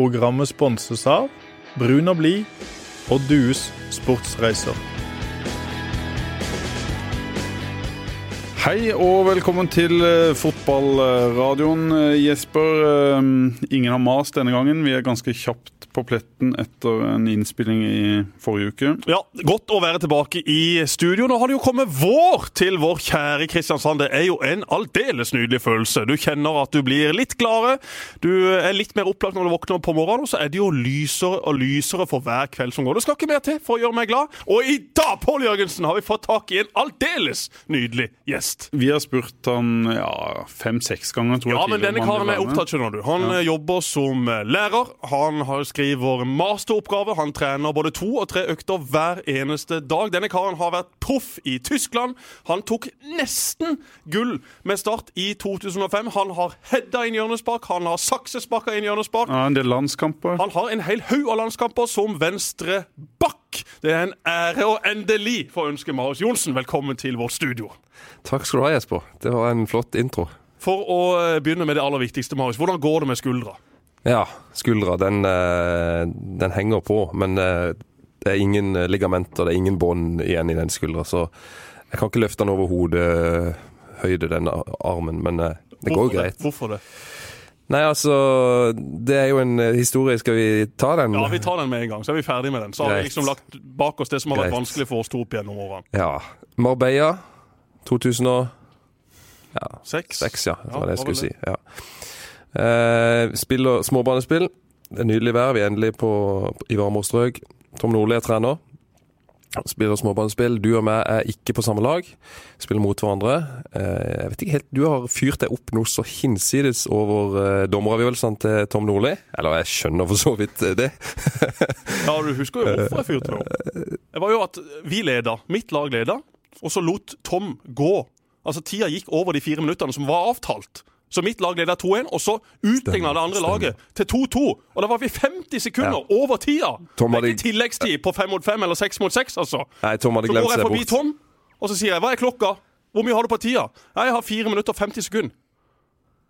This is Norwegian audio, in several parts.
Programmet sponses av Brun og blid og Dues sportsreiser. Hei og velkommen til eh, fotballradioen. Eh, Jesper, eh, ingen har mast denne gangen. Vi er ganske kjapt på pletten etter en innspilling i forrige uke. Ja, Godt å være tilbake i studio. Nå har det jo kommet vår til vår kjære Kristiansand. Det er jo en aldeles nydelig følelse. Du kjenner at du blir litt gladere. Du er litt mer opplagt når du våkner på morgenen, og så er det jo lysere og lysere for hver kveld som går. Det skal ikke mer til for å gjøre meg glad. Og i dag, Pål Jørgensen, har vi fått tak i en aldeles nydelig gjest. Vi har spurt han ja, fem-seks ganger, tror jeg. Ja, men denne karen er opptatt, skjønner du. Han Ja. jobber som lærer. Han har skriver masteroppgave. Han trener både to og tre økter hver eneste dag. Denne karen har vært proff i Tyskland. Han tok nesten gull med start i 2005. Han har heada inn hjørnespark, han har saksesparka inn hjørnespark. Ja, en del landskamper. Han har en hel haug av landskamper som venstre bakk. Det er en ære å endelig få ønske Marius Johnsen velkommen til vårt studio. Takk skal du ha, Jesper. Det var en flott intro. For å eh, begynne med det aller viktigste, Marius. Hvordan går det med skuldra? Ja, skuldra, den, eh, den henger på, men eh, det er ingen ligamenter, det er ingen bånd igjen i den skuldra, så jeg kan ikke løfte den over hodehøyde, den armen, men det det går Hvorfor greit. Hvorfor det? Nei, altså, det er jo en eh, historie. Skal vi ta den? Ja, vi tar den med en gang, så er vi ferdig med den. Så har vi liksom lagt bak oss det som har vært vanskelig for oss to opp gjennom årene. Ja. Marbella 2006, Seks. ja. Det Ja, var det jeg skulle si. Ja. Eh, og småbanespill. Det er nydelig vær. Vi er endelig på, i varmere strøk. Tom Nordli er trener. Spiller småbanespill. Du og meg er ikke på samme lag. Spiller mot hverandre. Eh, jeg vet ikke helt, Du har fyrt deg opp noe så hinsides over eh, dommeravgjørelsene til Tom Nordli. Eller jeg skjønner for så vidt det. Ja, du husker jo hvorfor jeg fyrte meg opp. Det var jo at vi leda, mitt lag leda, og så lot Tom gå. Altså Tida gikk over de fire minuttene som var avtalt. Så mitt lag leda 2-1, og så utligna det andre laget til 2-2. Og da var vi 50 sekunder over tida! Tom det hadde- ikke tilleggstid på 5 mot 5 eller 6 mot 6, altså. Nei, Tom hadde Så går jeg forbi bort. Tom, og så sier jeg 'hva er klokka'? Hvor mye har du på tida? Nei, jeg har 4 minutter og 50 sekunder.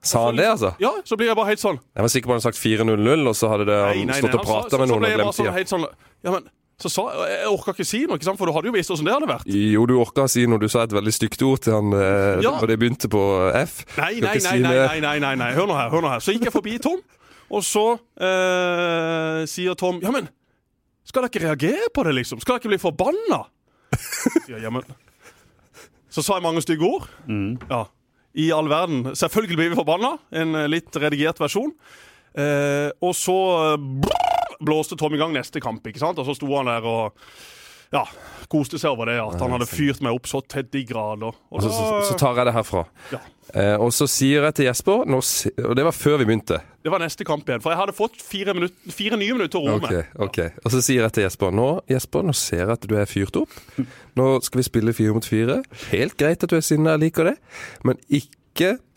Sa han det, altså? Ja, så blir jeg bare helt sånn. Jeg var sikker på han hadde sagt 4-0-0, og så hadde det, Nei, han nei, stått nei, og prata med noen og glemt bare sånn, helt sånn, ja, men, så sa, Jeg orka ikke si noe, ikke sant? for du hadde jo visst åssen det hadde vært. Jo, du orka å si noe. Du sa et veldig stygt ord til han eh, Ja. når det begynte på F. Nei, nei, nei, si nei, nei, nei, nei, nei. Hør nå her. hør nå her. Så gikk jeg forbi Tom, og så eh, sier Tom Ja, men skal dere ikke reagere på det, liksom? Skal dere ikke bli forbanna? Ja, men Så sa jeg mange stygge ord. Ja. I all verden. Selvfølgelig blir vi forbanna. En eh, litt redigert versjon. Eh, og så eh, blåste Tom i gang neste kamp, ikke sant? Og så sto han der og ja, koste seg over det at han hadde fyrt meg opp så til de grader. Og så, så, så tar jeg det herfra. Ja. Eh, og så sier jeg til Jesper nå, Og det var før vi begynte. Det var neste kamp igjen. For jeg hadde fått fire, minutt, fire nye minutter å roe okay, med. Og så sier jeg til Jesper nå Jesper, nå ser jeg at du er fyrt opp. Nå skal vi spille fire mot fire. Helt greit at du er sinna, jeg liker det. Men ikke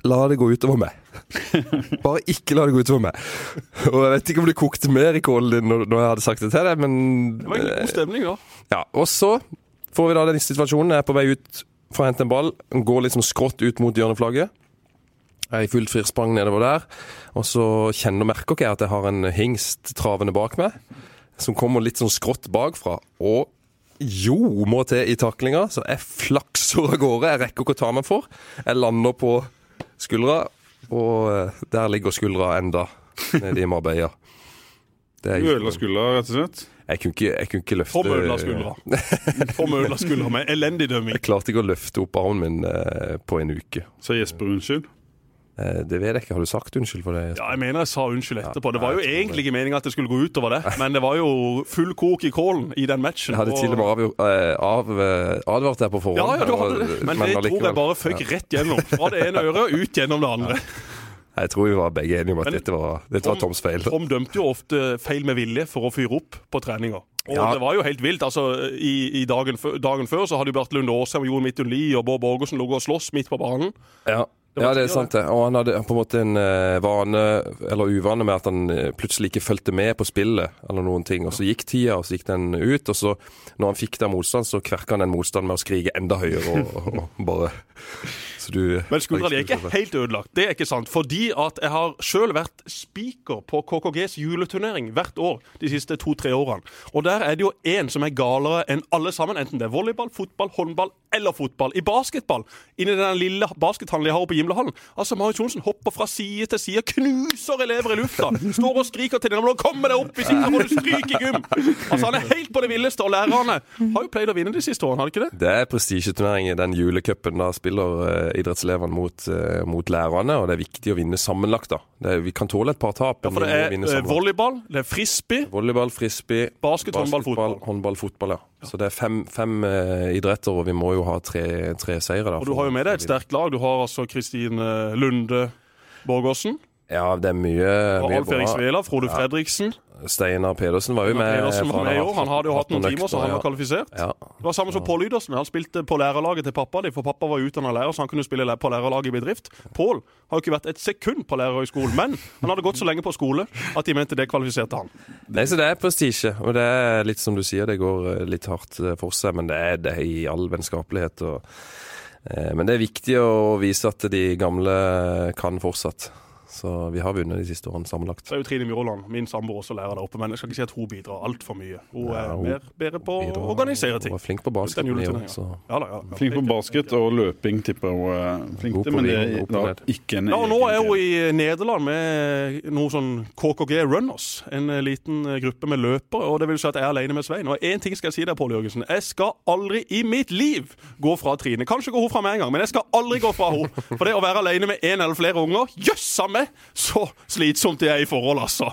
la det gå utover meg. Bare ikke la det gå utover meg. Og jeg vet ikke om det kokte mer i kålen din når, når jeg hadde sagt det til deg, men Det var en god stemning, da. Ja, og så får vi da den situasjonen. Jeg er på vei ut for å hente en ball. Går liksom skrått ut mot hjørneflagget. Jeg er i fullt firsprang nedover der. Og så kjenner merker ikke jeg at jeg har en hingst travende bak meg. Som kommer litt sånn skrått bakfra. Og jo må til i taklinga, så jeg flakser av gårde. Jeg rekker ikke å ta meg for. Jeg lander på skuldra, og eh, der ligger skuldra enda nede i Marbella. Du ødela skuldra, rett og slett. jeg kunne ikke, jeg kunne ikke løfte Tom ødela skuldra. Tom skuldra med elendig dømming. Jeg klarte ikke å løfte opp armen min eh, på en uke. Så Jesper unnskyld. Eh, det vet jeg ikke. Har du sagt unnskyld for det? Ja, jeg mener jeg sa unnskyld etterpå. Det var jo egentlig ikke meninga at det skulle gå utover det, men det var jo full kok i kålen i den matchen. Jeg hadde til og med eh, av, eh, advart deg på forhånd. Ja, ja, du hadde det. og- Men det tror jeg bare føyk rett gjennom. Fra det ene øret og ut gjennom det andre. Jeg tror vi var begge enige om at Men- dette var, dette var Toms feil. Tom dømte jo ofte feil med vilje for å fyre opp på treninger. Og Ja. det var jo helt vilt. altså I, i dagen, dagen før så hadde jo Bert Lunde Aasheim, Jon Midtun og Bård Borgersen ligget og slåss midt på banen. Ja. Var ja, det er sant det. Og han hadde på en måte en eh, vane, eller uvane, med at han eh, plutselig ikke fulgte med på spillet, eller noen ting. Og så gikk tida, og så gikk den ut, og så, når han fikk der motstand, så kverka han den motstanden med å skrike enda høyere og, og, og bare Så du Men skuldra di er ikke helt ødelagt. Det er ikke sant. Fordi at jeg har sjøl vært spiker på KKGs juleturnering hvert år de siste to-tre årene. Og der er det jo én som er galere enn alle sammen, enten det er volleyball, fotball, håndball eller fotball. I basketball, inni den lille baskethallen de har oppe i Gimlehallen, altså Marius Johnsen hopper fra side til side, knuser elever i lufta, står og skriker til dem 'Nå kommer deg opp, hvis ikke må du stryke i gym'. Altså Han er helt på det villeste, og lærerne har jo pleid å vinne de siste årene, har de ikke det? Det er prestisjeturnering i den julecupen. Da spiller eh, idrettselevene mot, eh, mot lærerne, og det er viktig å vinne sammenlagt. da. Er, vi kan tåle et par tap, Ja, for det er eh, volleyball, det er frisbee, Volleyball, frisbee, basket, håndball, fotball. håndball, fotball, ja. Så det er fem, fem eh, idretter, og vi må jo ha tre, tre seire. da. Og du har jo med deg et sterkt lag. Du har altså Kristine Lunde Borgersen. Ja, det er mye, Og mye Alf Erik. Svela, Frode Fredriksen. Steinar Pedersen var jo med. Pedersen var med i år. Han hadde jo hatt noen timer, så han var kvalifisert. Ja. Det var samme som Pål Lydersen. Han spilte på lærerlaget til pappa for pappa var utdanna lærer, så han kunne spille på lærerlaget i bedrift. Pål har jo ikke vært et sekund på lærerhøgskolen, men han hadde gått så lenge på skole at de mente det kvalifiserte han. Nei, så det er prestisje, og det er litt som du sier, det går eh, litt hardt eh, for seg, men det er det i all vennskapelighet. Og, eh, men det er viktig å vise at de gamle kan fortsatt. Så vi har vunnet de siste årene sammenlagt. Så er jo Trine Mjåland, min samboer, også lærer der oppe, men jeg skal ikke si at hun bidrar altfor mye. Hun er Ja, hun mer bedre på å organisere ting. Hun var flink på Den basket år, så Ja, da, ja. Flink på basket og løping, tipper jeg hun er flink til. Men det er da ikke en Ja, og Nå er hun i Nederland med noe sånn KKG Runners. En eh, liten eh, gruppe med løpere. Og det vil si at jeg er alene med Svein. Og én ting skal jeg si deg, Pål Jørgensen. Jeg skal aldri i mitt liv gå fra Trine. Kanskje går hun fra meg en gang, men jeg skal aldri gå fra henne. For det å være alene med én eller flere unger, jøssa meg, så slitsomt det er i forhold, altså.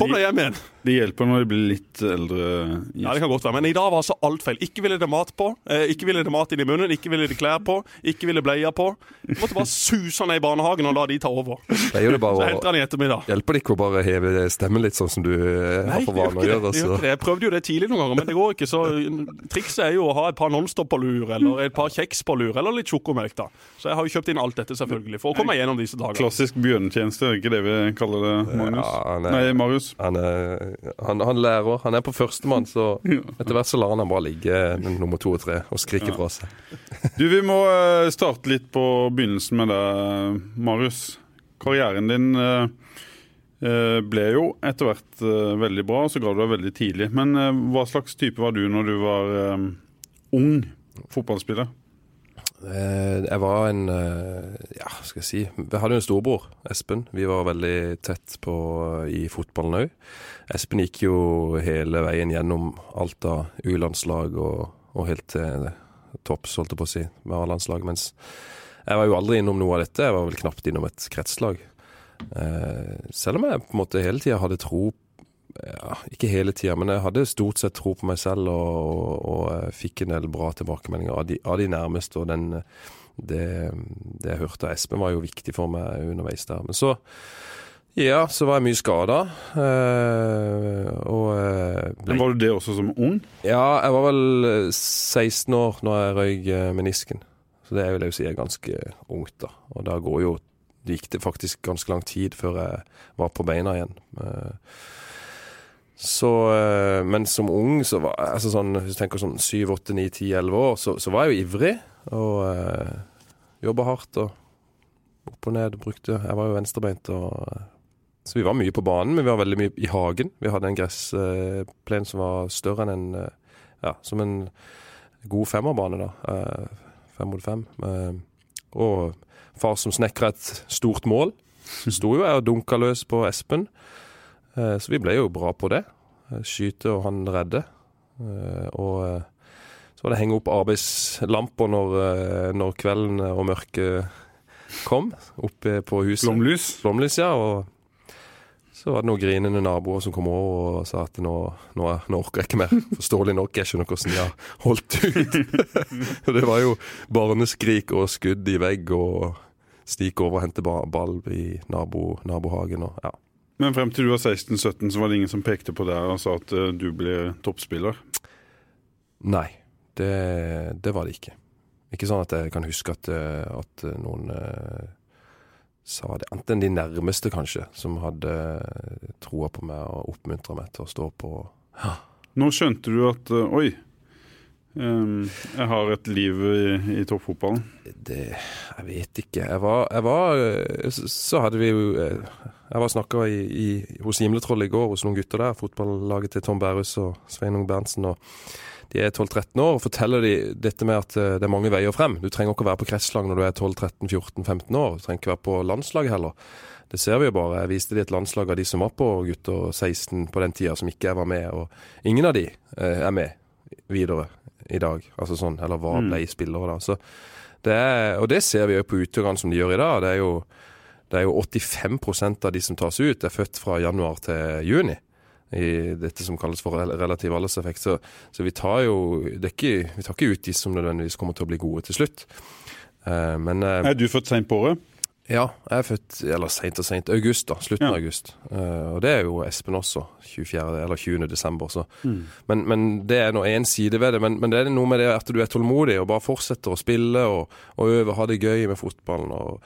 Kom deg hjem igjen. Det hjelper når de blir litt eldre. Ja, det kan godt være, Men i dag var altså alt feil. Ikke ville det mat på, eh, ikke ville det mat inn i munnen, ikke ville det klær på, ikke ville bleier på. Du måtte bare suse ned i barnehagen og la de ta over. det Så bare henter han i ettermiddag. Hjelper det ikke å bare heve stemmen litt, sånn som du eh, har for det vane å gjøre? det, gjør Så. ikke det. Jeg prøvde jo det tidlig noen ganger, men det går ikke. Så trikset er jo å ha et par Nonstop på lur, eller et par kjeks på lur, eller litt sjokomelk, da. Så jeg har jo kjøpt inn alt dette, selvfølgelig, for å komme gjennom disse dagene. Klassisk bjørnetjeneste, er ikke det vi kaller det, Magnus? Ja, er- Nei, Marius. Han, er, han, han lærer. Han er på førstemann, så etter hvert så lar han bare ligge nummer to og tre og skrike fra seg. Du, Vi må eh, starte litt på begynnelsen med deg, Marius. Karrieren din eh, eh, ble jo etter hvert eh, veldig bra, så ga du deg veldig tidlig. Men eh, hva slags type var du når du var eh, ung fotballspiller? Eh, Jeg var en eh, Ja, skal jeg si Vi hadde jo en storbror, Espen. Vi var veldig tett på i fotballen òg. Espen gikk jo hele veien gjennom alt av U-landslag og, og helt til topps, holdt jeg på å si, med A-landslag. Mens jeg var jo aldri innom noe av dette. Jeg var vel knapt innom et kretslag. Eh, selv om jeg på en måte hele tida hadde tro ja, Ikke hele tida, men jeg hadde stort sett tro på meg selv og, og, og fikk en del bra tilbakemeldinger av de, av de nærmeste. Og den, det, det jeg hørte av Espen, var jo viktig for meg underveis der. Men så ja, så var jeg mye skada. Eh, og eh, ble Var du det også som ung? ja, jeg var vel eh, 16 år når jeg røyk eh, menisken. Så det vil jeg jo si er ganske ungt, da. Og da går jo Det gikk det faktisk ganske lang tid før jeg var på beina igjen. Eh, Så eh, Men som ung, så var altså sånn, Hvis du tenker sånn 7, 8, 9, 10, 11 år, så, så var jeg jo ivrig. Og uh, jobba hardt og opp og ned. Brukte Jeg var jo venstrebeint og eh, så vi var mye på banen, men vi var veldig mye i hagen. Vi hadde en gressplen som var større enn en eh, Ja, som en god femmerbane, da. eh, Fem mot fem. Eh, Og far som snekra et stort mål. Sto jo jeg og dunka løs på Espen. Eh, Så vi ble jo bra på det. Eh, Skyte og han redde. Eh, Og så var det henge opp arbeidslamper når, når kvelden og mørket kom, oppe på huset. Flomlys? Flomlys, ja. Og så var det noen grinende naboer som kom over og sa at nå, nå, nå orker jeg ikke mer. Forståelig nok, jeg skjønner hvordan de har holdt ut. Det var jo barneskrik og skudd i vegg og stik over og hente ball i nabo, nabohagen og ja. Men frem til du var 16-17, så var det ingen som pekte på deg og sa at eh, du blir toppspiller? Nei, det, det var det ikke. Ikke sånn at jeg kan huske at, eh, at noen uh, sa det. Enten de nærmeste, kanskje, som hadde eh, troa på meg og oppmuntra meg til å stå på. Nå skjønte du at uh, oi, jeg har et liv i, i toppfotballen. Det Jeg vet ikke. Jeg var, jeg var eh, Så hadde vi jo eh, Jeg var snakka hos Gimletroll i går, hos noen gutter der. Fotballaget til Tom Bærus og Sveinung Berntsen. og de er 12-13 år og forteller de dette med at eh, det er mange veier frem. Du trenger ikke å være på kretslag når du er 12-13-14-15 år. Du trenger ikke være på landslaget heller. Det ser vi jo bare. Jeg viste de et landslag av de som var på gutter 16 på den tida, som ikke jeg var med. Og ingen av de er med videre i dag. Altså sånn, eller hva ble spillere da. Så det er, og det ser vi jo på utøverne som de gjør i dag. Det er jo, det er jo 85% av de som tas ut, er født fra januar til juni. I dette som kalles for relativ alderseffekt. Så, så vi tar jo det ikke, Vi tar ikke ut de som nødvendigvis kommer til å bli gode til slutt. Uh, men uh, Er du født seint på året? Ja, jeg er født eller seint og seint. August, da. Slutten Ja. av august. Uh, og det er jo Espen også. 24. eller 20. desember. Så. Men, men det er nå én side ved det. Men, men det er noe med det at du er tålmodig og bare fortsetter å spille og, og øve, ha det gøy med fotballen. Og,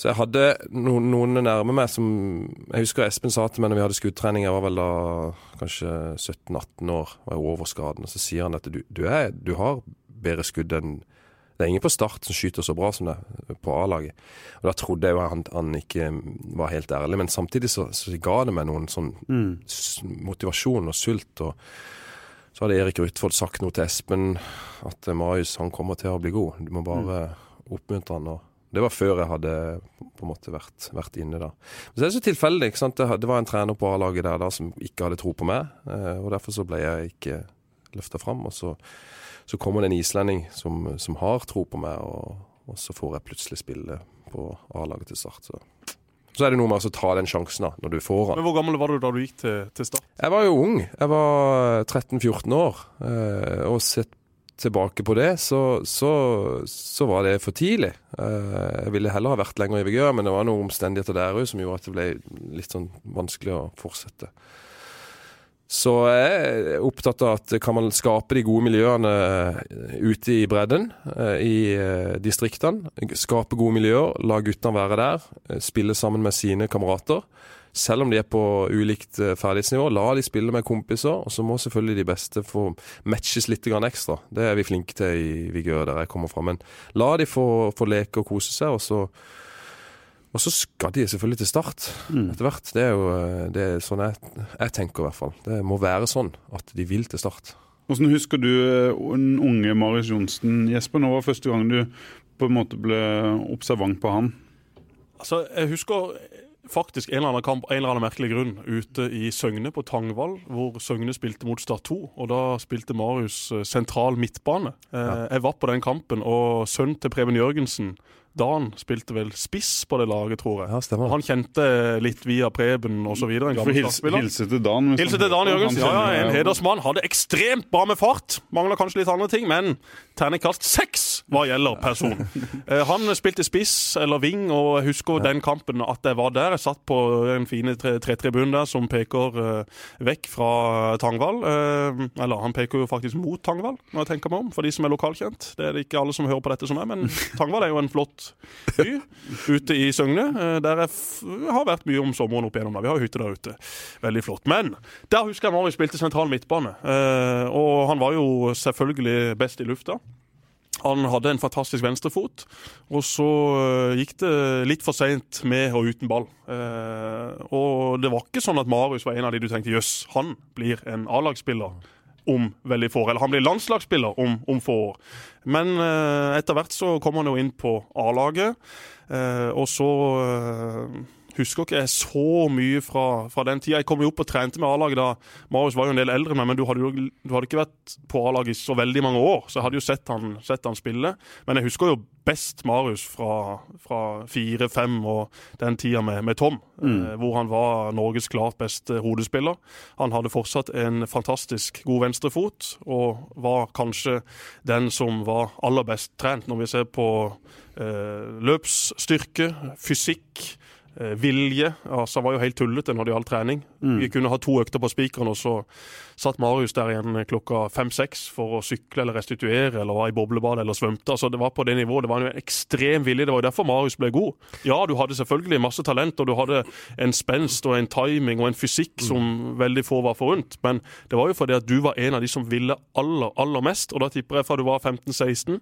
så jeg hadde noen, noen nærme meg som Jeg husker Espen sa til meg når vi hadde skuddtrening, jeg var vel da kanskje 17-18 år, var jeg over skaden. Og så sier han at du, du, er, du har bedre skudd enn det er ingen på start som skyter så bra som det på A-laget. Og Da trodde jeg jo han, han ikke var helt ærlig, men samtidig så, så ga det meg noen sånn mm. motivasjon og sult. og Så hadde Erik Rutvold sagt noe til Espen, at eh, Marius han kommer til å bli god. Du må bare oppmuntre han. og det var før jeg hadde på en måte vært, vært inne da. Men så er det så tilfeldig. ikke sant? Det, det var en trener på A-laget der da som ikke hadde tro på meg, eh, og derfor så ble jeg ikke løfta fram. Og så, så kommer det en islending som, som har tro på meg, og, og så får jeg plutselig spille på A-laget til start. Så. så er det noe med å ta den sjansen da, når du får den. Men Hvor gammel var du da du gikk til, til Start? Jeg var jo ung. Jeg var 13-14 år. eh, Og sett tilbake på det, så, så, så var det for tidlig. Eh, Jeg ville heller ha vært lenger i Vigør, men det var noen omstendigheter der òg som gjorde at det ble litt sånn vanskelig å fortsette. Så jeg er opptatt av at kan man skape de gode miljøene eh, ute i bredden, eh, i eh, distriktene. Skape gode miljøer, la guttene være der, spille sammen med sine kamerater. Selv om de er på ulikt ferdighetsnivå, la de spille med kompiser. Og så må selvfølgelig de beste få matches litt ekstra. Det er vi flinke til i Vigør, der jeg kommer fra. Men la de få, få leke og kose seg, og så, og så skal de selvfølgelig til start etter hvert. Det er jo eh, det er sånn jeg, jeg tenker i hvert fall. Det må være sånn at de vil til start. Hvordan husker du eh, den unge Marius Johnsen, Jesper? Når var første gang du på en måte ble observant på han? Altså, Jeg husker faktisk en eller annen kamp en eller annen merkelig grunn ute i Søgne på Tangvall, hvor Søgne spilte mot Start 2. Og da spilte Marius eh, sentral midtbane. Ja. Jeg var på den kampen, og sønnen til Preben Jørgensen, Dan, spilte vel spiss på det laget, tror jeg. Ja, stemmer. Og han kjente litt via Preben osv. Gammel hilse til Dan. Hilse til Dan Jørgens. Jørgensen. Ja, ja, en hedersmann. Hadde ekstremt bra med fart. Mangla kanskje litt andre ting, men terningkast seks hva gjelder person. Eh, Han spilte spiss eller wing, og jeg husker den kampen at jeg var der. Jeg satt på den fine tre- tretribunen der som peker eh, vekk fra Tangvall. Eh, Eller han peker jo faktisk mot Tangvall, når jeg tenker meg om, for de som er lokalkjent. Det er det ikke alle som hører på dette som er, men Tangvall er jo en flott by ute i Søgne. eh, Der jeg har vært mye om sommeren opp igjennom. der. Vi har hytte der ute. Veldig flott. Men der husker jeg Marius spilte sentral midtbane. Eh, og han var jo selvfølgelig best i lufta. Han hadde en fantastisk venstrefot, og så eh, gikk det litt for seint med og uten ball. Og det var ikke sånn at Marius var en av de du tenkte jøss, han blir en A-lagsspiller om veldig få år. Eller han blir landslagsspiller om, om få år. Men eh, etter hvert så kommer han jo inn på A-laget, eh, og så eh, husker ikke jeg så mye fra, fra den tida. Jeg kom jo opp og trente med A-laget da. Marius var jo en del eldre men du hadde jo du hadde ikke vært på A-laget i så veldig mange år. Så jeg hadde jo sett han, sett han spille. Men jeg husker jo best Marius fra, fra fire-fem og den tida med, med Tom. Eh, hvor han var Norges klart beste hodespiller. Han hadde fortsatt en fantastisk god venstrefot, og var kanskje den som var aller best trent når vi ser på eh, løpsstyrke, fysikk, eh, vilje. Altså, han var jo helt tullete når det gjaldt trening. Mm. Vi kunne ha to økter på spikeren, og så satt Marius der igjen klokka fem-seks for å sykle eller restituere eller var i boblebad eller svømte. Altså, det var på det nivået. Det var en ekstrem vilje. Det var jo derfor Marius ble god. Ja, du hadde selvfølgelig masse talent, og du hadde en spenst og en timing og en fysikk som veldig få var forunt, men det var jo fordi at du var en av de som ville aller, aller mest, og da tipper jeg fra du var 15-16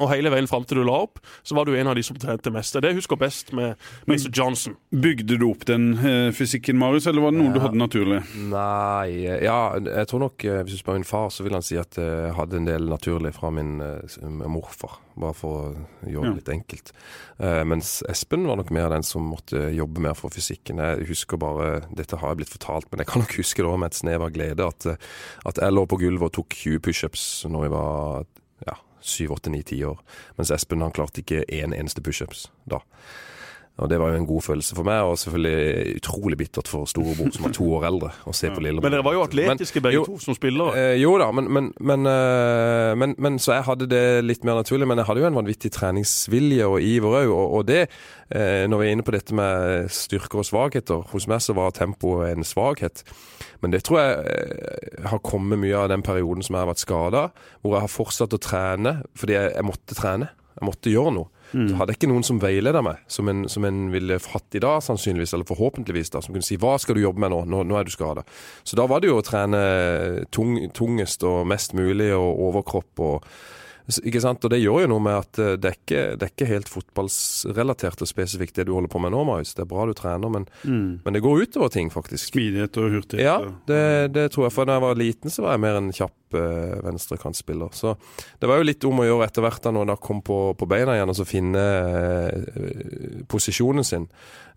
og hele veien fram til du la opp, så var du en av de som trente mest. Det er husker best med Mr. Johnson. Bygde du opp den eh, fysikken, Marius, eller var det noe du hadde naturlig? Nei Ja, jeg tror nok eh, hvis du spør min far, så vil han si at jeg hadde en del naturlig fra min eh, morfar. Bare for å gjøre det Ja. litt enkelt. Eh, Mens Espen var nok mer den som måtte jobbe mer for fysikken. Jeg husker bare Dette har jeg blitt fortalt, men jeg kan nok huske det med et snev av glede at, eh, at jeg lå på gulvet og tok 20 pushups når jeg var ja, 7, 8, 9, 10 år. Mens Espen han klarte ikke én eneste pushups da. Og Det var jo en god følelse for meg, og selvfølgelig utrolig bittert for storebror som er to år eldre. å se på. Men dere var jo atletiske Men- begge jo, to som spillere. Eh, jo da, men, men, men, eh, men, men så jeg hadde det litt mer naturlig. Men jeg hadde jo en vanvittig treningsvilje og iver òg. Og, og det, eh, når vi er inne på dette med styrker og svakheter Hos meg så var tempoet en svakhet. Men det tror jeg eh, har kommet mye av den perioden som jeg har vært skada, hvor jeg har fortsatt å trene fordi jeg, jeg måtte trene. Jeg måtte gjøre noe. Så hadde jeg ikke noen som veileda meg, som en, som en ville hatt i dag, sannsynligvis, eller forhåpentligvis, da, som kunne si 'hva skal du jobbe med nå', nå, nå er du skada. Så da var det jo å trene tung, tungest og mest mulig, og overkropp og ikke sant? Og det gjør jo noe med at eh, det er ikke, det er ikke helt fotballrelatert og spesifikt det du holder på med nå, Marius. Det er bra du trener, men, men det går utover ting, faktisk. Smidighet og hurtighet. Ja, det, det tror jeg. For da jeg var liten, så var jeg mer en kjapp eh, venstrekantspiller. Så det var jo litt om å gjøre etter hvert da når jeg kom på, på beina igjen, og så finne eh, posisjonen sin.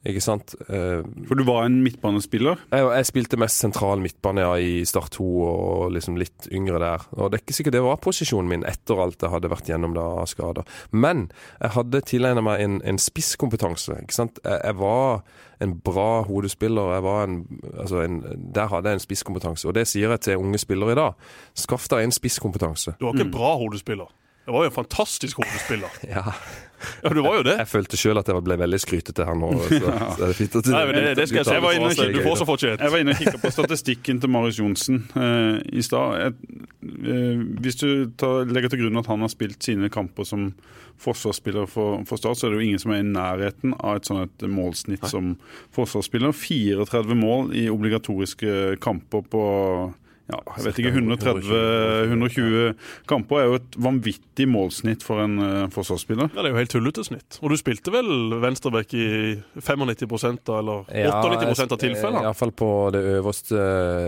Ikke sant? Eh, For du var en midtbanespiller. jeg, jeg spilte mest sentral midtbane ja, i Start 2 og liksom litt yngre der. Og det er ikke sikkert det var posisjonen min etter alt jeg hadde vært gjennom da av skader. Men jeg hadde tilegna meg en, en spisskompetanse. ikke sant? Jeg, jeg var en bra hodespiller. Jeg var en, altså en, der hadde jeg en spisskompetanse. Og det sier jeg til unge spillere i dag. Skaff deg en spisskompetanse. Du var ikke en bra hodespiller. Det var jo en fantastisk hodespiller. Ja. Ja, du var jo det. Jeg følte sjøl at jeg ble veldig skrytete her nå. Så, så er det du, Nei, det, det skal jeg si. Jeg var inne og Du får- så fortjent. Jeg var inne og kikka på statistikken til Marius Johnsen uh, i stad. Eh, Hvis du tar, legger til grunn at han har spilt sine kamper som forsvarsspiller for, for Start, så er det jo ingen som er i nærheten av et sånt et målsnitt som forsvarsspiller. 34 mål i obligatoriske kamper på ja, jeg vet ikke, 130-120 kamper er jo et vanvittig målsnitt for en eh, forsvarsspiller. Ja, Det er jo helt tullete snitt. Og du spilte vel venstreback i 95 da, eller 98% av tilfellene? Iallfall på det øverste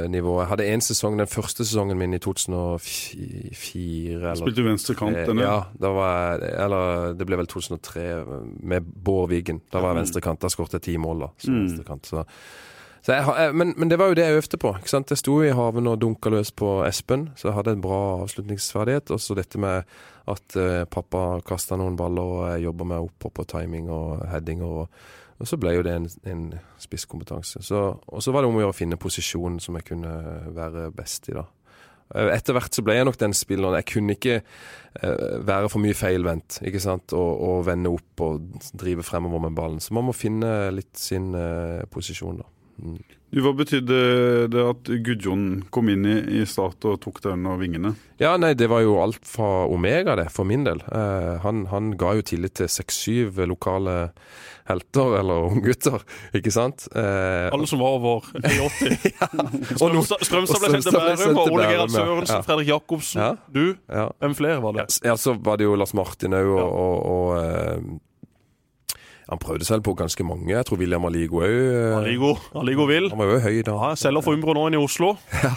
nivået. Jeg hadde én sesong, den første sesongen min i 2004. Eller, Spilte du venstre kant? Eh, eller? Ja, da var jeg Eller det ble vel 2003 med Bård Wiggen. Da var jeg venstrekant. Da skåret jeg ti mål, da. Som Mm. venstrekant. Så, så jeg, jeg, men, men det var jo det jeg øvde på. ikke sant? Jeg sto i haven og dunka løs på Espen, så jeg hadde en bra avslutningsferdighet. Og så dette med at uh, pappa kasta noen baller, og jeg jobba meg opp på timing og heading. og og så ble jo det en, en spisskompetanse. Og så var det om å gjøre å finne posisjonen som jeg kunne være best i, da. Eh, Etter hvert så ble jeg nok den spilleren. Jeg kunne ikke uh, være for mye feilvendt ikke sant? Og, og vende opp og drive fremover med ballen. Så man må finne litt sin uh, posisjon, da. Mm. Du, Hva betydde det at Gudjon kom inn i, i Start og tok deg under vingene? Ja, nei, det var jo alt fra Omega, det, for min del. Eh, han, han ga jo tillit til seks-syv lokale helter, eller unggutter, ikke sant? Eh, Alle som var over 1,80. og no- Strømstad, ble sendt til Bærum, og Ole Gerhard Sørensen, Ja. Fredrik Jacobsen, Ja. du. ja. Hvem flere var det? Ja, så var det jo Lars Martin òg, og, og, og eh, Han prøvde selv på ganske mange. Jeg tror William Aligo òg. Aligo, Aligo vil. Han var jo høy da. Ja, selger for Umbro nå enn i Oslo. ja.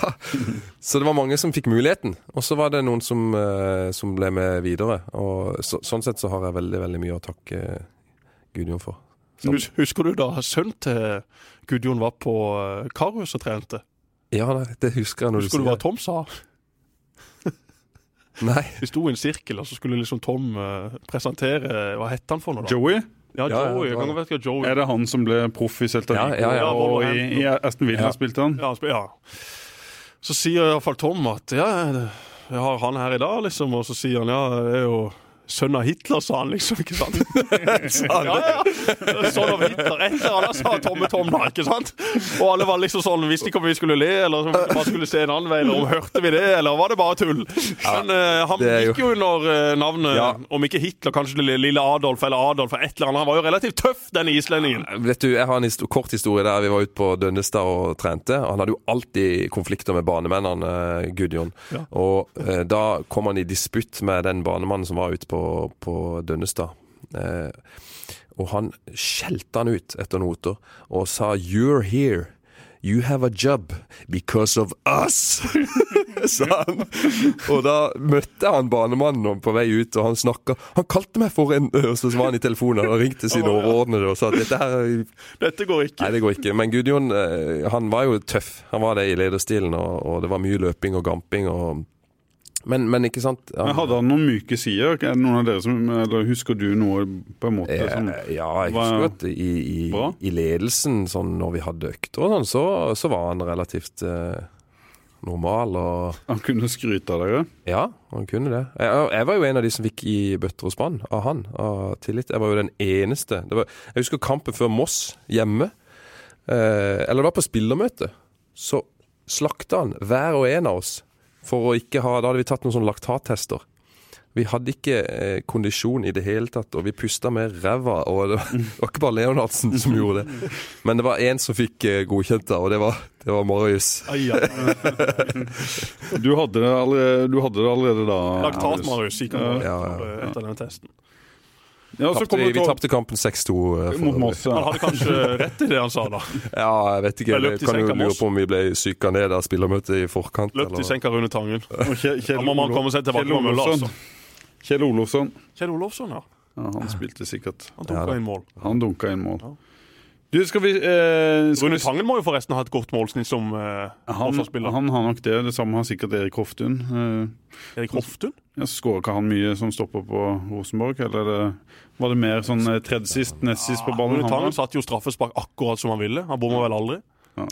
Så det var mange som fikk muligheten. Og så var det noen som, eh, som ble med videre. Og så, sånn sett så har jeg veldig veldig mye å takke eh, Gudjon for. Så- Husker du da sønnen til Gudjon var på Karus Karhus og trente? Ja, det husker jeg når Husker du du hva. Tom sa? Nei. Vi sto i en sirkel, og så skulle liksom Tom eh, presentere Hva het han for noe, da? Joey? Ja, Ja, ja, Joey. var kan godt vet Joey Er det han som ble proff i Celta Ja, Vigo? ja, ja. Og i, i Aston Villa Ja. spilte han? Ja, spør- ja. Så sier iallfall Tom at ja, jeg har han her i dag, liksom. Og så sier han ja, det er jo Sønn av Hitler, sa han liksom, ikke sant? ja, ja. Sønn av Hitler. Et eller annet sa Tomme Tom da, ikke sant? Og alle var liksom sånn, visste ikke om vi skulle le, eller om vi bare skulle se en annen vei, eller om hørte vi det, eller var det bare tull? Men uh, han gikk jo under uh, navnet, om ikke Hitler, kanskje det lille Adolf, eller Adolf, eller et eller annet. Han var jo relativt tøff, den islendingen. Vet du, Jeg har en histo kort historie der vi var ute på Dønnestad og trente. Han hadde jo alltid konflikter med banemennene, eh, Gudjon. Og uh, da kom han i disputt med den banemannen som var ute på, på Dønnestad. Eh, og han skjelte han ut etter noter og sa 'You're here'. You have a job because of us, sa han. Og da møtte han banemannen på vei ut, og han snakka Han kalte meg for en Og så var han i telefonen og ringte sine overordnede og sa at dette her er Dette går ikke. Nei, det går ikke. Men Gudjon, eh, han var jo tøff. Han var det i lederstilen, og, og det var mye løping og gamping og Men, men ikke sant? Men Hadde han noen myke sider? Er det noen av dere som, eller Husker du noe på en måte som Eh, ja, jeg var husker at i, i, i ledelsen, sånn når vi hadde økter og sånn, så, så var han relativt eh, normal og han kunne skryte av dere? Ja, han kunne det. Jeg, jeg var jo en av de som fikk i bøtter og spann av han, av tillit. Jeg var jo den eneste. Det var, jeg husker kampen før Moss, hjemme. Eh, eller det var på spillermøte. Så slakta han hver og en av oss for å ikke ha Da hadde vi tatt noen sånne laktattester. Vi hadde ikke eh, kondisjon i det hele tatt, og vi pusta med ræva. Og det var, det var ikke bare Leonardsen som gjorde det. Men det var én som fikk eh, godkjent det, og det var, det var Marius. Du hadde det allerede, du hadde det allerede da? Laktat, Marius, gikk ja, Ja, ja, etter den testen. Ja, så Tapte vi, vi tapte kampen 6-2. eh, mot. Moss. Han hadde kanskje rett i det han sa, da. Ja, jeg vet ikke. Jeg kan jo lure på om vi ble syka ned av spillermøtet i forkant. Løpt i senka Rune Tangen. Kjell, Kjell, Olofsson. altså. Kjell Olofsson. Kjell Olofsson, ja. Ja, han spilte sikkert. Han Ja, inn mål. Han dunka inn mål. Ja. Du, skal vi, eh, skal Rune Tangen må jo forresten ha et godt målsnitt som eh, han, forsvarsspiller. han har nok det. Det samme har sikkert Erik Hoftun. Eh, Erik Hoftun? ja, Skårer ikke han mye som stopper på Rosenborg? Eller er det, var det mer sånn eh, tredje sist, nest sist på ballen? Rune Tangen satt jo straffespark akkurat som han ville. Han bomma vel aldri.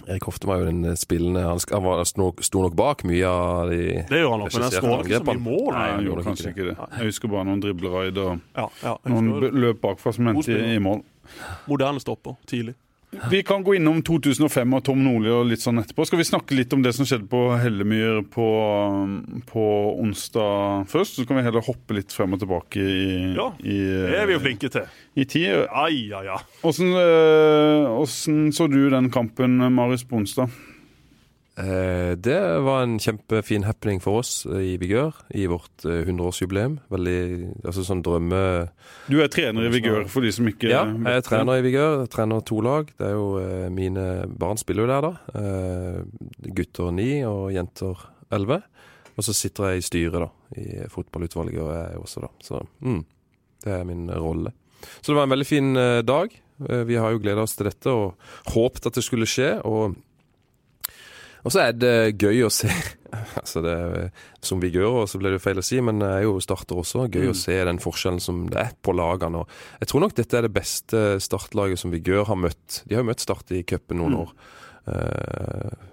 Erik Hofte var jo den eh, spillende Han, han var, sto, sto nok bak mye av de Det gjør han nok, men han står ikke så mye mål. Nei, han gjorde kanskje ikke det. Jeg husker bare noen dribleraid og Ja, ja, noen løp bakfra som endte i mål. Moderne stopper tidlig. Vi kan gå innom 2005 og Tom Nordli og litt sånn etterpå. Skal vi snakke litt om det som skjedde på Hellemyr på, på onsdag først? Så kan vi heller hoppe litt frem og tilbake i, Ja, i, Det er vi jo flinke til. i tid. Ai, ja, ai. Åssen eh, så du den kampen, Marius, på onsdag? Det var en kjempefin happening for oss eh, i Vigør i vårt eh, 100-årsjubileum. Veldig altså sånn drømme... Du er trener i Vigør, for de som ikke Ja, jeg er trener i Vigør. Trener to lag. Det er jo eh, Mine barn spiller jo der, da. Eh, Gutter ni og jenter elleve. Og så sitter jeg i styret, da. I fotballutvalget og jeg også, da. Så mm, det er min rolle. Så det var en veldig fin eh, dag. Eh, Vi har jo gleda oss til dette og håpet at det skulle skje. og og så er det gøy å se altså det, er- Som vigører så ble det feil å si, men jeg er jo starter også. Gøy å se den forskjellen som det er på lagene. Og jeg tror nok dette er det beste startlaget som Vigør har møtt. De har jo møtt Start i cupen noen år. Eh,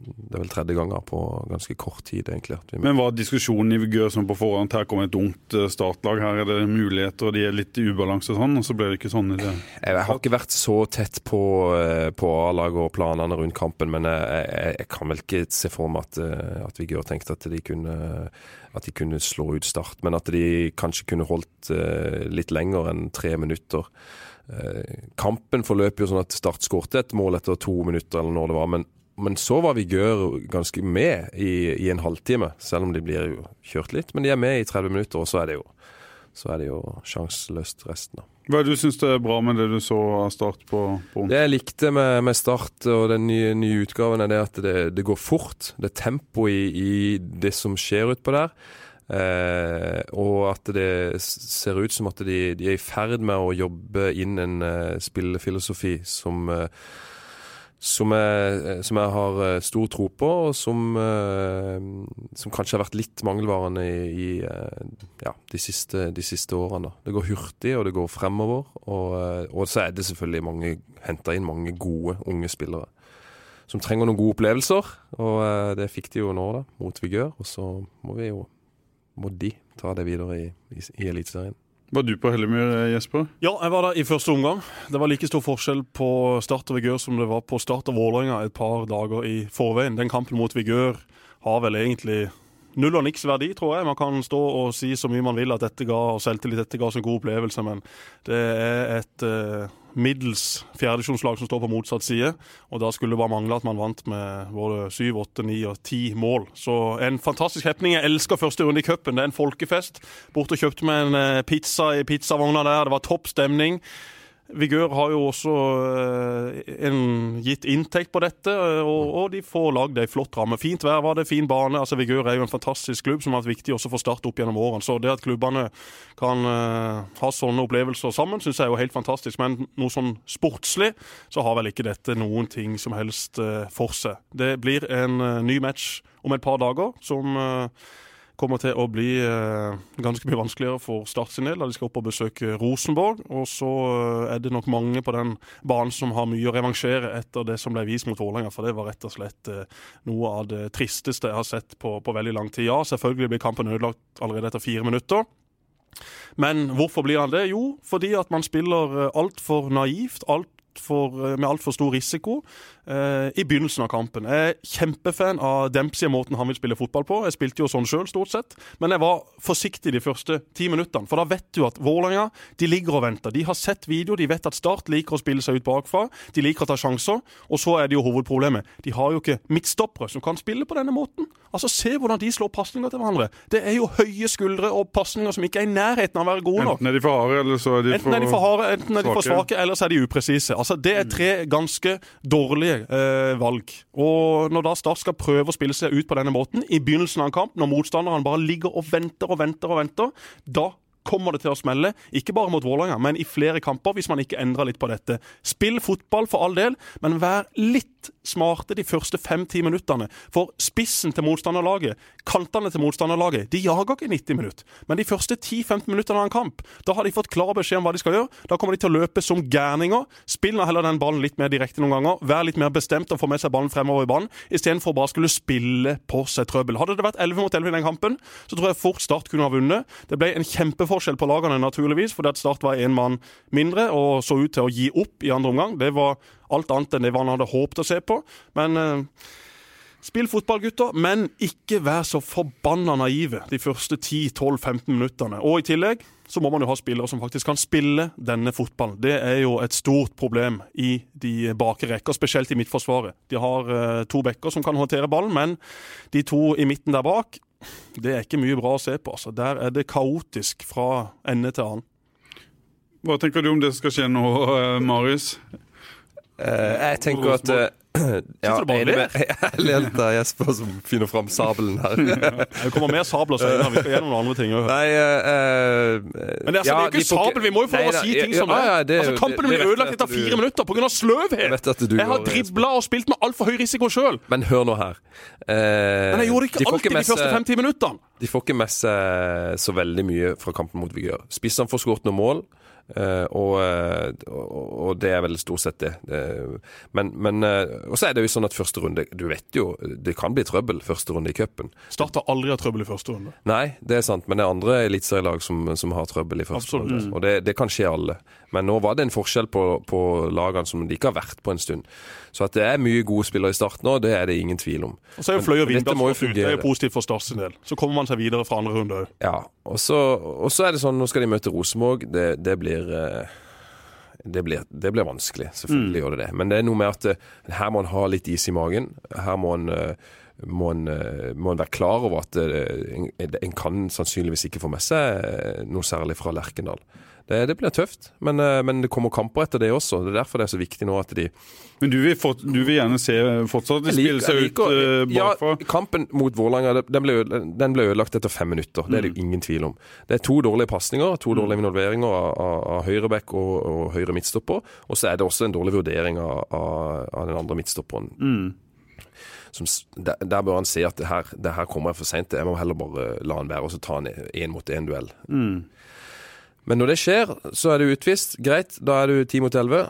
det er vel tredje ganger på ganske kort tid, egentlig. Men var diskusjonen i Vigør sånn på forhånd her kommer et ungt eh, startlag, her er det muligheter, og de er litt i ubalanse og sånn, og så ble det ikke sånn i det. Jeg har ikke vært så tett på, eh, på A-laget og planene rundt kampen, men jeg, jeg, jeg kan vel ikke se for meg at, eh, at Vigør tenkte at de kunne at de kunne slå ut Start, men at de kanskje kunne holdt litt lenger enn tre minutter. Kampen forløp jo sånn at Start skårte et mål etter to minutter, eller når det var. men men så var Vigør ganske med i, i en halvtime, selv om de blir jo kjørt litt. Men de er med i 30 minutter, og så er det jo, så er det jo sjanseløst resten. da. Hva er det du syns er bra med det du så av Start på, på Det jeg likte med, med Start og den nye, nye utgaven, er det at det, det går fort. Det er tempo i, i det som skjer utpå der. Eh, og at det ser ut som at de, de er i ferd med å jobbe inn en eh, spillefilosofi som eh, som jeg, som jeg har eh, stor tro på, og som, eh, som kanskje har vært litt mangelvarende i, i eh, ja, de, siste, de siste årene. Det går hurtig, og det går fremover. Og, eh, og så er det selvfølgelig mange henta inn mange gode unge spillere som trenger noen gode opplevelser. Og eh, det fikk de jo nå, da, mot Vigør. Og så må vi jo må de ta det videre i, i, i Eliteserien. Var du på Hellemyr, Jesper? Ja, jeg var der i første omgang. Det var like stor forskjell på Start og Vigør som det var på Start og Vålerenga et par dager i forveien. Den kampen mot Vigør har vel egentlig null og niks verdi, tror jeg. Man kan stå og si så mye man vil at dette ga og selvtillit, dette ga oss en god opplevelse, men det er et uh, middels fjerdedivisjonslag som står på motsatt side. Og da skulle det bare mangle at man vant med både syv, åtte, ni og ti mål. Så en fantastisk happening. Jeg elsker første runde i cupen. Det er en folkefest. Bort og kjøpte meg en uh, pizza i pizzavogna der. Det var topp stemning. Vigør har jo også eh, en gitt inntekt på dette, eh, og, og de får lagd ei flott ramme. Fint vær var det, fin bane. altså Vigør er jo en fantastisk klubb som har vært viktig også for Start opp gjennom årene. Så det at klubbene kan uh, ha sånne opplevelser sammen, syns jeg er jo helt fantastisk. Men noe sånn sportslig så har vel ikke dette noen ting som helst uh, for seg. Det blir en uh, ny match om et par dager som kommer til å bli eh, ganske mye vanskeligere for Start sin del, da de skal opp og besøke Rosenborg. Og så eh, er det nok mange på den banen som har mye å revansjere etter det som ble vist mot Vålerenga, for det var rett og slett eh, noe av det tristeste jeg har sett på, på veldig lang tid. Ja, selvfølgelig blir kampen ødelagt allerede etter fire minutter. Men hvorfor blir han det? Jo, fordi at man spiller altfor naivt, alt for, med altfor stor risiko i begynnelsen av kampen. Jeg er kjempefan av Dempsey og måten han vil spille fotball på. Jeg spilte jo sånn sjøl, stort sett. Men jeg var forsiktig de første ti minuttene. For da vet du at Vålerenga de ligger og venter. De har sett video, de vet at Start liker å spille seg ut bakfra. De liker å ta sjanser. Og så er det jo hovedproblemet. De har jo ikke midtstoppere som kan spille på denne måten. Altså, Se hvordan de slår pasninger til hverandre. Det er jo høye skuldre og pasninger som ikke er i nærheten av å være gode nok. Enten er de for harde, eller så er de enten er de for harde, enten er de for svake, eller så er de upresise. Altså, Det er tre ganske dårlige eh, valg. Og når da Start skal prøve å spille seg ut på denne måten, i begynnelsen av en kamp, når motstanderen bare ligger og venter og venter og venter, da kommer det til å smelle. Ikke bare mot Vålerenga, men i flere kamper, hvis man ikke endrer litt på dette. Spill fotball for all del, men vær litt smarte de første fem-ti minuttene. For spissen til motstanderlaget, kantene til motstanderlaget, de jager ikke 90 minutter. Men de første 10-15 minuttene av en kamp, da har de fått klar beskjed om hva de skal gjøre. Da kommer de til å løpe som gærninger. Spill nå heller den ballen litt mer direkte noen ganger. Vær litt mer bestemt og få med seg ballen fremover i banen, istedenfor bare skulle spille på seg trøbbel. Hadde det vært 11 mot 11 i den kampen, så tror jeg fort Start kunne ha vunnet. Det ble en kjempeforskjell på lagene, naturligvis, fordi at Start var én mann mindre og så ut til å gi opp i andre omgang. Det var alt annet enn det man hadde håpet å se på. Men eh, Spill fotball, gutter, men ikke vær så forbanna naive de første 10-12-15 minuttene. Og i tillegg så må man jo ha spillere som faktisk kan spille denne fotballen. Det er jo et stort problem i de bakre rekker, spesielt i midtforsvaret. De har eh, to bekker som kan håndtere ballen, men de to i midten der bak, det er ikke mye bra å se på. Altså. Der er det kaotisk fra ende til annen. Hva tenker du om det skal skje nå, eh, Marius? Uh, jeg tenker at uh, ja, du bare ler? Jeg ler litt av Jesper som finner fram sabelen her. det kommer mer sabler senere. Vi skal gjennom noen andre ting òg. Nei, uh, Men det, altså, ja, det er jo ikke sabel. Vi må jo få lov å si ting som. Ja, det altså, Kampen blir ødelagt etter fire minutter pga. sløvhet! Jeg, jeg har dribla og spilt med altfor høy risiko sjøl. Men hør nå her. Men jeg gjorde det ikke alltid de, de første fem-ti minuttene. De får ikke med seg så veldig mye fra kampen mot Vigør. Spissene får skåret noen mål. Uh, og, og, det er vel stort sett det. men, men uh, Og så er det jo sånn at første runde Du vet jo, det kan bli trøbbel første runde i cupen. Starter aldri hatt trøbbel i første runde. Nei, det er sant. Men det er andre eliteserielag som, som har trøbbel i første Absolutt. runde. Og det, det, kan skje alle. Men nå var det en forskjell på, på lagene som de ikke har vært på en stund. Så at det er mye gode spillere i start nå, det er det ingen tvil om. Og så er jo Fløy og Vindbjart ut. Det er jo positivt for Start sin del. Så kommer man seg videre fra andre runde òg. Ja. Og så, og så er det sånn, nå skal de møte Rosenborg. Det, det blir eh, det blir, det blir, vanskelig. Selvfølgelig mm. gjør det det. Men det er noe med at eh, her må en ha litt is i magen. Her må en, eh, må en, må en være klar over at en, en, kan sannsynligvis ikke få med seg noe særlig fra Lerkendal. Det, det blir tøft, men, men, det kommer kamper etter det også. Det er derfor det er så viktig nå at de Men du vil, fort, du vil gjerne se fortsatt de spiller seg ut uh, bakfra? Ja, kampen mot Vålerenga den, ble, ødelagt etter fem minutter. Det er det jo mm. ingen tvil om. Det er to dårlige pasninger, to dårlige mm. involveringer av, av, av høyrebekk og, og, høyre midtstopper. Og så er det også en dårlig vurdering av, av den andre midtstopperen. Mm. Som, der, der, bør han se at det her, det her kommer jeg for seint. Jeg må heller bare la han være og så ta han én mot én-duell. Mm. Men når det skjer, så er du utvist. Greit, da er du ti mot elleve.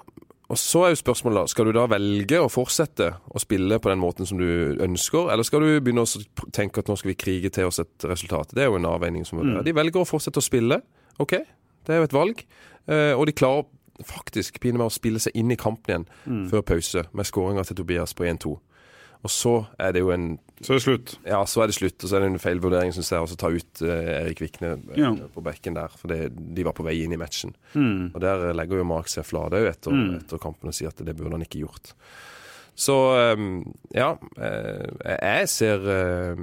og så er jo spørsmålet da, skal du da velge å fortsette å spille på den måten som du ønsker, eller skal du begynne å tenke at nå skal vi krige til oss et resultat? Det er jo en avveining som mm. De velger å fortsette å spille. OK, det er jo et valg. Eh, og de klarer faktisk pinlig å spille seg inn i kampen igjen før pause, med skåringa til Tobias på 1-2. Og så er det jo en Så er det slutt. ja, så er det slutt, og så er det en feilvurdering, syns jeg, å ta ut eh, Erik Vikne eh, Ja. på bekken der. For det, de var på vei inn i matchen. Mm. Og der eh, legger jo Mark seg flate òg etter, etter kampen og sier at det burde han ikke gjort. Så eh, ja, eh, jeg ser eh,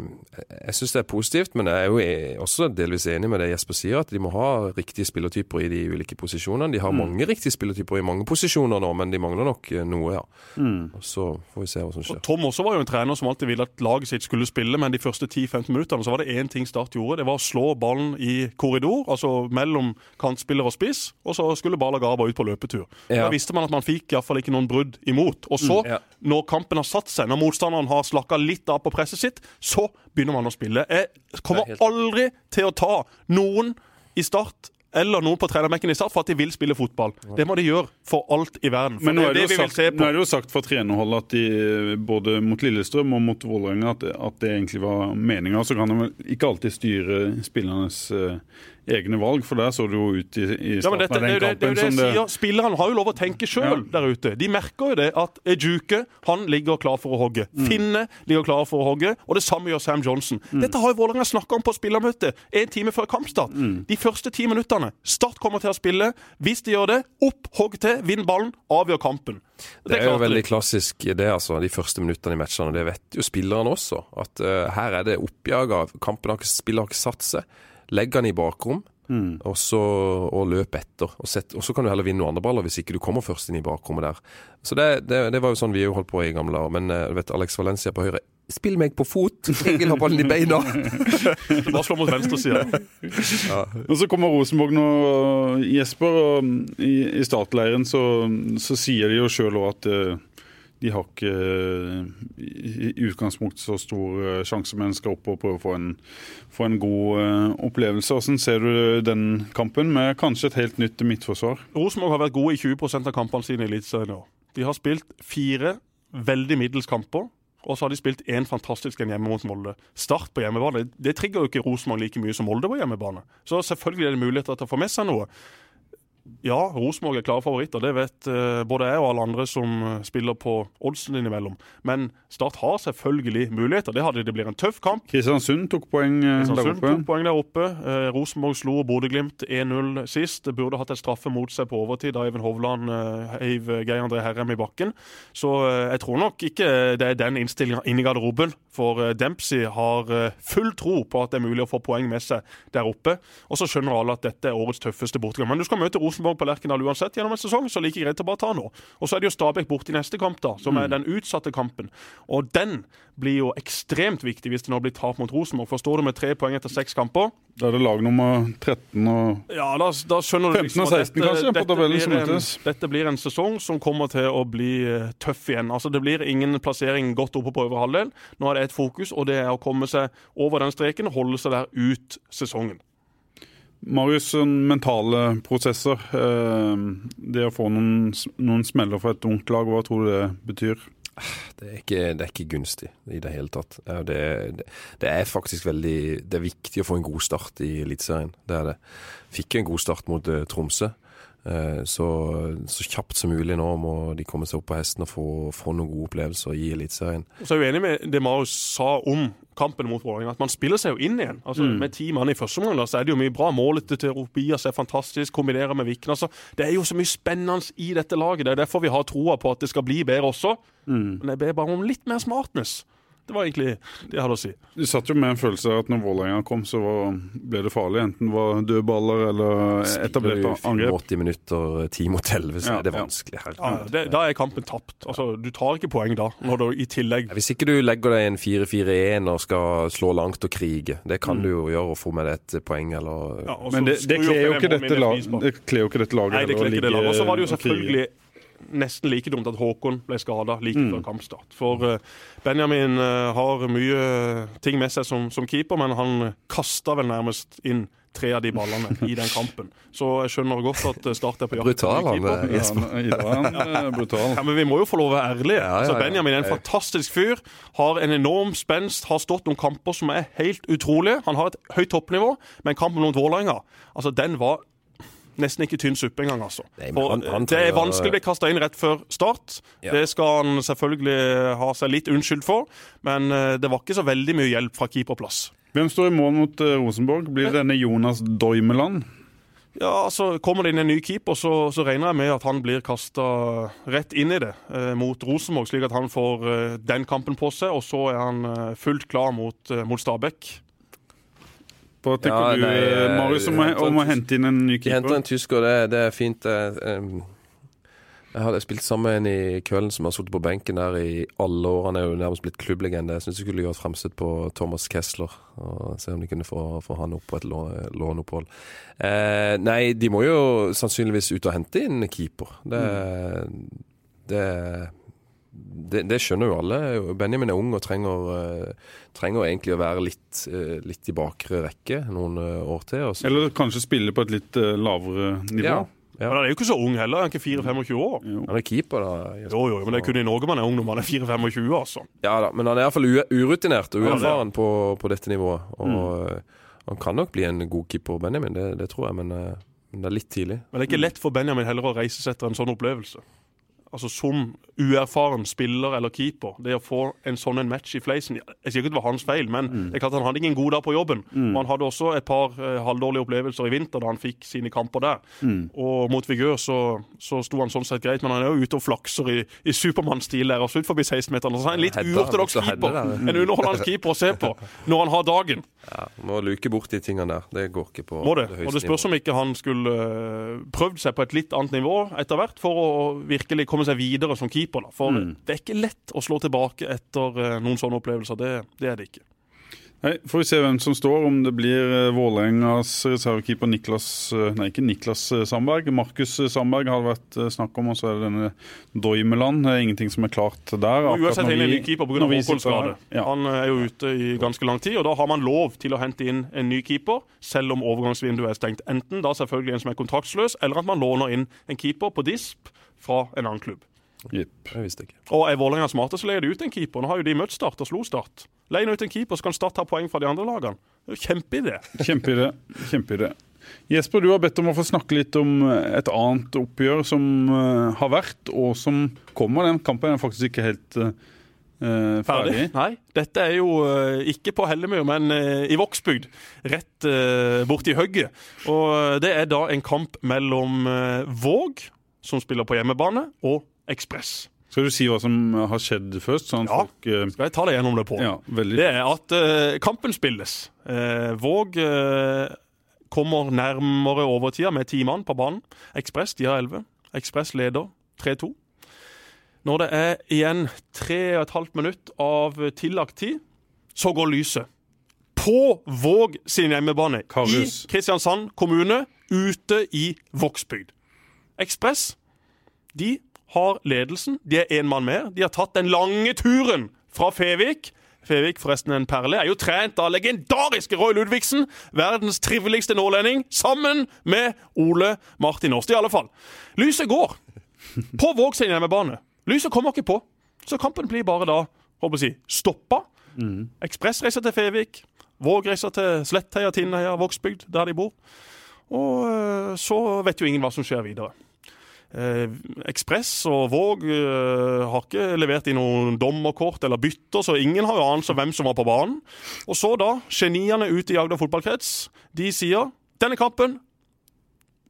Jeg syns det er positivt, men jeg er jo e- også delvis enig med det Jesper sier, at de må ha riktige spillertyper i de ulike posisjonene. De har mange riktige spillertyper i mange posisjoner nå, men de mangler nok eh, noe, ja. Og så får vi se hva som skjer. Og Tom også var jo en trener som alltid ville at laget sitt skulle spille, men de første 10-15 minuttene så var det én ting Start gjorde. Det var å slå ballen i korridor, altså mellom kantspiller og spiss, og så skulle Bala Garba ut på løpetur. Ja. Da visste man at man fikk iallfall ikke noen brudd imot. Og så, ja. Når kampen har satt seg, når motstanderen har slakka litt av på presset sitt, så begynner man å spille. Jeg kommer er helt- aldri til å ta noen i Start eller noen på trenerbenken i Start for at de vil spille fotball. Det må de gjøre for alt i verden. For Men nå er, det, det det sagt, se nå er det jo sagt fra trenerhold at de både mot Lillestrøm og mot Vålerenga at, at det egentlig var meninga. Så kan de vel ikke alltid styre spillernes eh, egne valg, for der så det jo ut i, i Ja, starten dette, av den kampen det, det, det som det sier. Spillerne har jo lov å tenke sjøl Ja. der ute. De merker jo det at Ejuke han ligger klar for å hogge. Mm. Finne ligger klar for å hogge. Og det samme gjør Sam Johnson. Mm. Dette har jo Vålerenga snakka om på spillermøtet en time før kampstart. Mm. De første ti minuttene. Start kommer til å spille. Hvis de gjør det, opp, hogg til, vinn ballen, avgjør kampen. Det er jo veldig klassisk det, altså. De første minuttene i matchene. Det vet jo spillerne også. At uh, her er det oppjaga. Kampen har ikke, spillet har ikke satt seg. Legg den i bakrom. Og så og løp etter. Og, set, og så kan du heller vinne noen andre baller hvis ikke du kommer først inn i bakrommet der. Så det, det, det var jo sånn vi jo holdt på i gamle dager. Men eh, du vet Alex Valencia på høyre Spill meg på fot! Jeg vil ha ballen i beina! Bare slå mot venstresida. Og så kommer Rosenborg nå, Jesper. Og I, i startleiren så, så sier de jo sjøl òg at eh, de har ikke eh, i utgangspunktet så stor eh, sjanse, men skal opp og prøve å få en, få en god eh, opplevelse. Hvordan ser du den kampen, med kanskje et helt nytt midtforsvar? Rosenborg har vært gode i 20 av kampene sine i Eliteserien år. De har spilt fire veldig middels kamper. Og så har de spilt én fantastisk en hjemme mot Molde. Start på hjemmebane. Det trigger jo ikke Rosenborg like mye som Molde på hjemmebane. Så selvfølgelig er det muligheter til å få med seg noe. Ja, Rosenborg er klare favoritter. Det vet eh, både jeg og alle andre som eh, spiller på oddsen innimellom. Men Start har selvfølgelig muligheter. Det hadde det blir en tøff kamp. Kristiansund tok poeng Kristiansund der oppe. tok poeng der oppe. Eh, Rosenborg slo Bodø-Glimt 1-0 sist. Det burde hatt et straffe mot seg på overtid da Even Hovland eh, heiv Geir André Herrem i bakken. Så eh, jeg tror nok ikke det er den innstillinga inni garderoben. For eh, Dempsey har eh, full tro på at det er mulig å få poeng med seg der oppe. Og så skjønner alle at dette er årets tøffeste bortegang. Men du skal møte Rosenborg på Lerkendal uansett gjennom en sesong, så like greit å bare ta nå. Og så er det jo Stabæk borte i neste kamp, da, som er den utsatte kampen. Og den blir jo ekstremt viktig hvis det nå blir tap mot Rosenborg. Forstår du med tre poeng etter seks kamper? Da er det lag nummer 13 og Ja, da, da skjønner du 15 og at 16 kanskje, på tabellen som møtes. dette blir en sesong som kommer til å bli eh, tøff igjen. Altså Det blir ingen plassering godt oppe på øvre halvdel. Nå er det ett fokus, og det er å komme seg over den streken og holde seg der ut sesongen. Marius, sånn mentale prosesser. eh, Det å få noen, noen smeller for et ungt lag, hva tror du det betyr? Det er ikke, det er ikke gunstig i det hele tatt. Det, det, det er faktisk veldig Det er viktig å få en god start i Eliteserien. Det er det. Fikk en god start mot eh, Tromsø. Eh, så, så kjapt som mulig nå må de komme seg opp på hesten og få, få noen gode opplevelser i Eliteserien. Så er jeg uenig med det Marius sa om kampen mot Vålerenga. At man spiller seg jo inn igjen. Altså Med ti mann i første omgang så er det jo mye bra. Målet til Robias er fantastisk. Kombinerer med Vikne. Altså, det er jo så mye spennende i dette laget. Det er derfor vi har troa på at det skal bli bedre også. Men jeg ber bare om litt mer smartness. Det var egentlig det jeg hadde å si. Du satt jo med en følelse av at når Vålerenga kom, så var, ble det farlig. Enten var døde baller eller etablert angrep. 80 minutter, 10 mot 11, så Ja, er det ja. vanskelig. Ja, Herregud. det, da er kampen tapt. Altså, Du tar ikke poeng da, når du i tillegg Hvis ikke du legger deg en 4-4-1 og skal slå langt og krige, det kan du jo gjøre og få med deg et poeng eller ja, Men det, det kler jo ikke dette laget Nei, det kler ikke det laget. Og så var det jo selvfølgelig nesten like dumt at Håkon ble skada like Mm. før kampstart. For eh, Benjamin eh, har mye ting med seg som, som keeper, men han kasta vel nærmest inn tre av de ballene i den kampen. Så jeg skjønner godt at Start er på jakt. Brutal, etter keeper. eh. Ja, eh, brutal. Ja, men Vi må jo få lov å være ærlige. Ja, ja, Altså, ja. Benjamin er en fantastisk fyr. Har en enorm spenst. Har stått noen kamper som er helt utrolige. Han har et høyt toppnivå, men kampen mot Vålerenga, altså, den var nesten ikke tynn suppe engang, altså. Nei, han- han det er vanskelig å bli kasta inn rett før start. Ja. Det skal han selvfølgelig ha seg litt unnskyldt for, men eh, det var ikke så veldig mye hjelp fra keeperplass. Hvem står i mål mot eh, Rosenborg? Blir det denne Jonas Doimeland? Ja, altså Kommer det inn en ny keeper, så, så regner jeg med at han blir kasta rett inn i det eh, mot Rosenborg, slik at han får eh, den kampen på seg. Og så er han eh, fullt klar mot, eh, mot Stabæk. Hva tenker Ja, du, nei, eh, eh, Marius, om, om å hente inn en ny De henter en tysker, det, det er fint. Jeg hadde spilt sammen med en i Køln som har sittet på benken der i alle år. Han er jo nærmest blitt klubblegende. Jeg syns jeg skulle gjort fremstøt på Thomas Kessler. Og se om de kunne få, få han opp på et låneopphold. Eh, nei, de må jo sannsynligvis ut og hente inn keeper. Det, det, det, det skjønner jo alle. Benjamin er ung og trenger, eh, trenger egentlig å være litt, eh, litt i bakre rekke noen eh, år til. Også. Eller kanskje spille på et litt lavere nivå? Ja. Men han er jo ikke så ung heller. Han er ikke 4-25 år. Han er keeper, da. Jo, jo, men det er kun i Norge man er ung når man er 4-25, altså. Ja da, men han er iallfall urutinert og Ja, det er uerfaren på, på dette nivået. Og mm. han kan nok bli en god keeper, Benjamin, det, det tror jeg, men, men det er litt tidlig. Men det er ikke lett for Benjamin heller å reise seg etter en sånn opplevelse. Altså Som uerfaren spiller eller keeper, det å få en sånn en match i fleisen Jeg sier ikke det var hans feil, men det er klart han hadde ingen god dag på jobben. Og han hadde også et par eh, halvdårlige opplevelser i vinter da han fikk sine kamper der. Og mot Vigør så, så sto han sånn sett greit, men han er jo ute og flakser i, i Supermann-stil der, også ut forbi 16-meteren. Så han er en litt uortodoks keeper. En underholdende keeper å se på når han har dagen. Ja, Må luke bort de tingene der. Det går ikke på Må det. det Og det spørs om ikke han skulle øh, prøvd seg på et litt annet nivå etter hvert for å virkelig komme seg videre som keeper. Da. For det er ikke lett å slå tilbake etter øh, noen sånne opplevelser. Det, det er det ikke. Nei, får vi se hvem som står, om det blir eh, Vålerengas reservekeeper Niklas eh, Nei, ikke Niklas eh, Sandberg. Markus eh, Sandberg har det vært eh, snakk om, og så er det denne Doimeland. Det er ingenting som er klart der. Uansett hele en ny keeper pga. Håkon-skade. Ja. Han er jo ute i ganske lang tid, og da har man lov til å hente inn en ny keeper, selv om overgangsvinduet er stengt. Enten da selvfølgelig en som er kontraktsløs, eller at man låner inn en keeper på disp fra en annen klubb. Jepp. Jeg visste ikke. Og er Vålerenga smarte, så leier de ut en keeper. Nå har jo de møtt Start og slo Start. de ut en keeper, så kan Start ta poeng fra de andre lagene. Det er jo kjempeidé. Kjempeidé. Kjempeidé. Jesper, du har bedt om å få snakke litt om et annet oppgjør som eh, har vært, og som kommer. Den kampen er faktisk ikke helt uh, ferdig. ferdig. Nei, dette er jo uh, ikke på Hellemyr, men uh, i Vågsbygd. Rett borti hugget. Og eh, det er da en kamp mellom eh, Våg, som spiller på hjemmebane, og Ekspress. Skal du si hva som har skjedd først? Sånn Ja. folk uh, Skal jeg ta deg gjennom det på? Ja. Det er at uh, kampen spilles. Uh, Våg kommer nærmere overtida med ti mann på banen. Ekspress de har elleve. Ekspress leder 3-2. Når det er igjen tre og et halvt minutt av tillagt tid, så går lyset. På Våg sin hjemmebane Karus. i Kristiansand kommune, ute i Vågsbygd. Ekspress de har ledelsen. De er én mann mer. De har tatt den lange turen fra Fevik. Fevik, forresten en perle, er jo trent av legendariske Roy Ludvigsen. Verdens triveligste nordlending, sammen med Ole Martin Årst, i alle fall. Lyset går på Våg sin hjemmebane. Lyset kommer ikke på, så kampen blir bare da håper jeg, stoppa. stoppa. Ekspress reiser til Fevik. Våg reiser til Slettheia, Tinnheia, Vågsbygd, der de bor. Og øh, så vet jo ingen hva som skjer videre. Eh, Ekspress og Våg eh, har ikke levert inn noen dommerkort eller bytter, så ingen har jo anelse om hvem som var på banen. Og så da, geniene ute i Agder fotballkrets, de sier denne kampen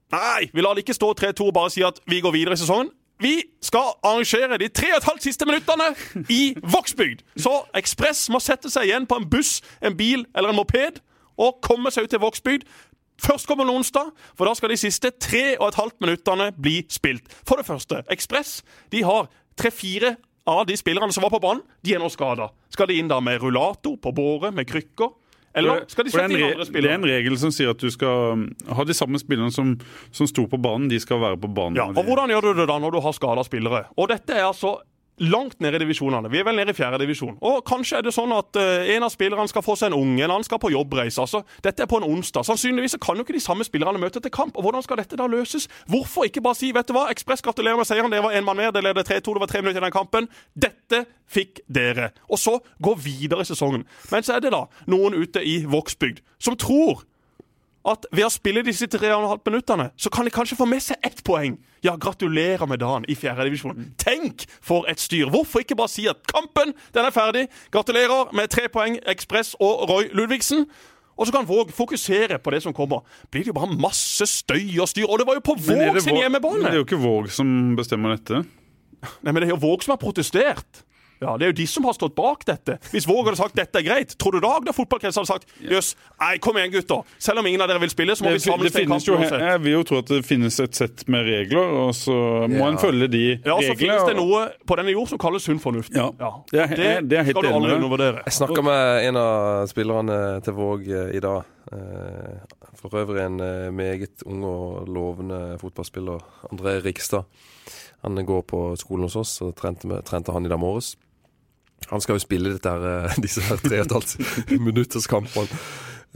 Nei, vi lar det ikke stå 3-2 og bare si at vi går videre i sesongen. Vi skal arrangere de tre og et halvt siste minuttene i Vågsbygd. Så Ekspress må sette seg igjen på en buss, en bil eller en moped og komme seg ut til Vågsbygd. Førstkommende onsdag, for da skal de siste tre og et halvt minuttene bli spilt. For det første, Ekspress de har tre-fire av de spillerne som var på banen, de er nå skada. Skal de inn da med rullator, på båre, med krykker? Eller skal de sette inn andre spillere? det er en regel som sier at du skal um, ha de samme spillerne som, som sto på banen, de skal være på banen. Ja, og Hvordan gjør du det da når du har skada spillere? Og dette er altså langt nede i divisjonene. Vi er vel nede i fjerde divisjon. Og kanskje er det sånn at uh, en av spillerne skal få seg en unge, en annen skal på jobbreise. Altså, dette er på en onsdag. Sannsynligvis kan jo ikke de samme spillerne møte til kamp. Og hvordan skal dette da løses? Hvorfor ikke bare si vet du hva, Ekspress gratulerer med seieren, det var én mann mer, det leder 3-2, det var tre minutter i den kampen. Dette fikk dere. Og så gå videre i sesongen. Men så er det da noen ute i Vågsbygd som tror at ved å spille disse tre og en halv minuttene, så kan de kanskje få med seg ett poeng. Ja, gratulerer med dagen i fjerdedivisjon. Tenk for et styr! Hvorfor ikke bare si at kampen, den er ferdig? Gratulerer med tre poeng, Ekspress og Roy Ludvigsen. Og så kan Våg fokusere på det som kommer. Blir det jo bare masse støy og styr. Og det var jo på Våg sin hjemmebane! Men det er jo ikke Våg som bestemmer dette. Nei, men det er jo Våg som har protestert. Ja, Det er jo de som har stått bak dette. Hvis Våg hadde sagt dette er greit, tror du da Agder fotballkrets hadde sagt jøss, nei, kom igjen, gutter. Selv om ingen av dere vil spille, så må Det, vi samles det til finnes kamp jo, uansett. jeg vil jo tro at det finnes et sett med regler, og så må Ja. en følge de reglene. Ja, og så reglene. finnes det noe på denne jord som kalles sunn fornuft. Ja. Det er- det er helt skal du aldri med undervurdere. Jeg snakka med en av spillerne til Våg eh, i dag. Eh, For øvrig en eh, meget ung og lovende fotballspiller. André Rikstad. Han går på skolen hos oss, og trente, med, trente han i dag morges. Han skal jo spille dette her, eh, disse her tre og et halvt minutters kampene.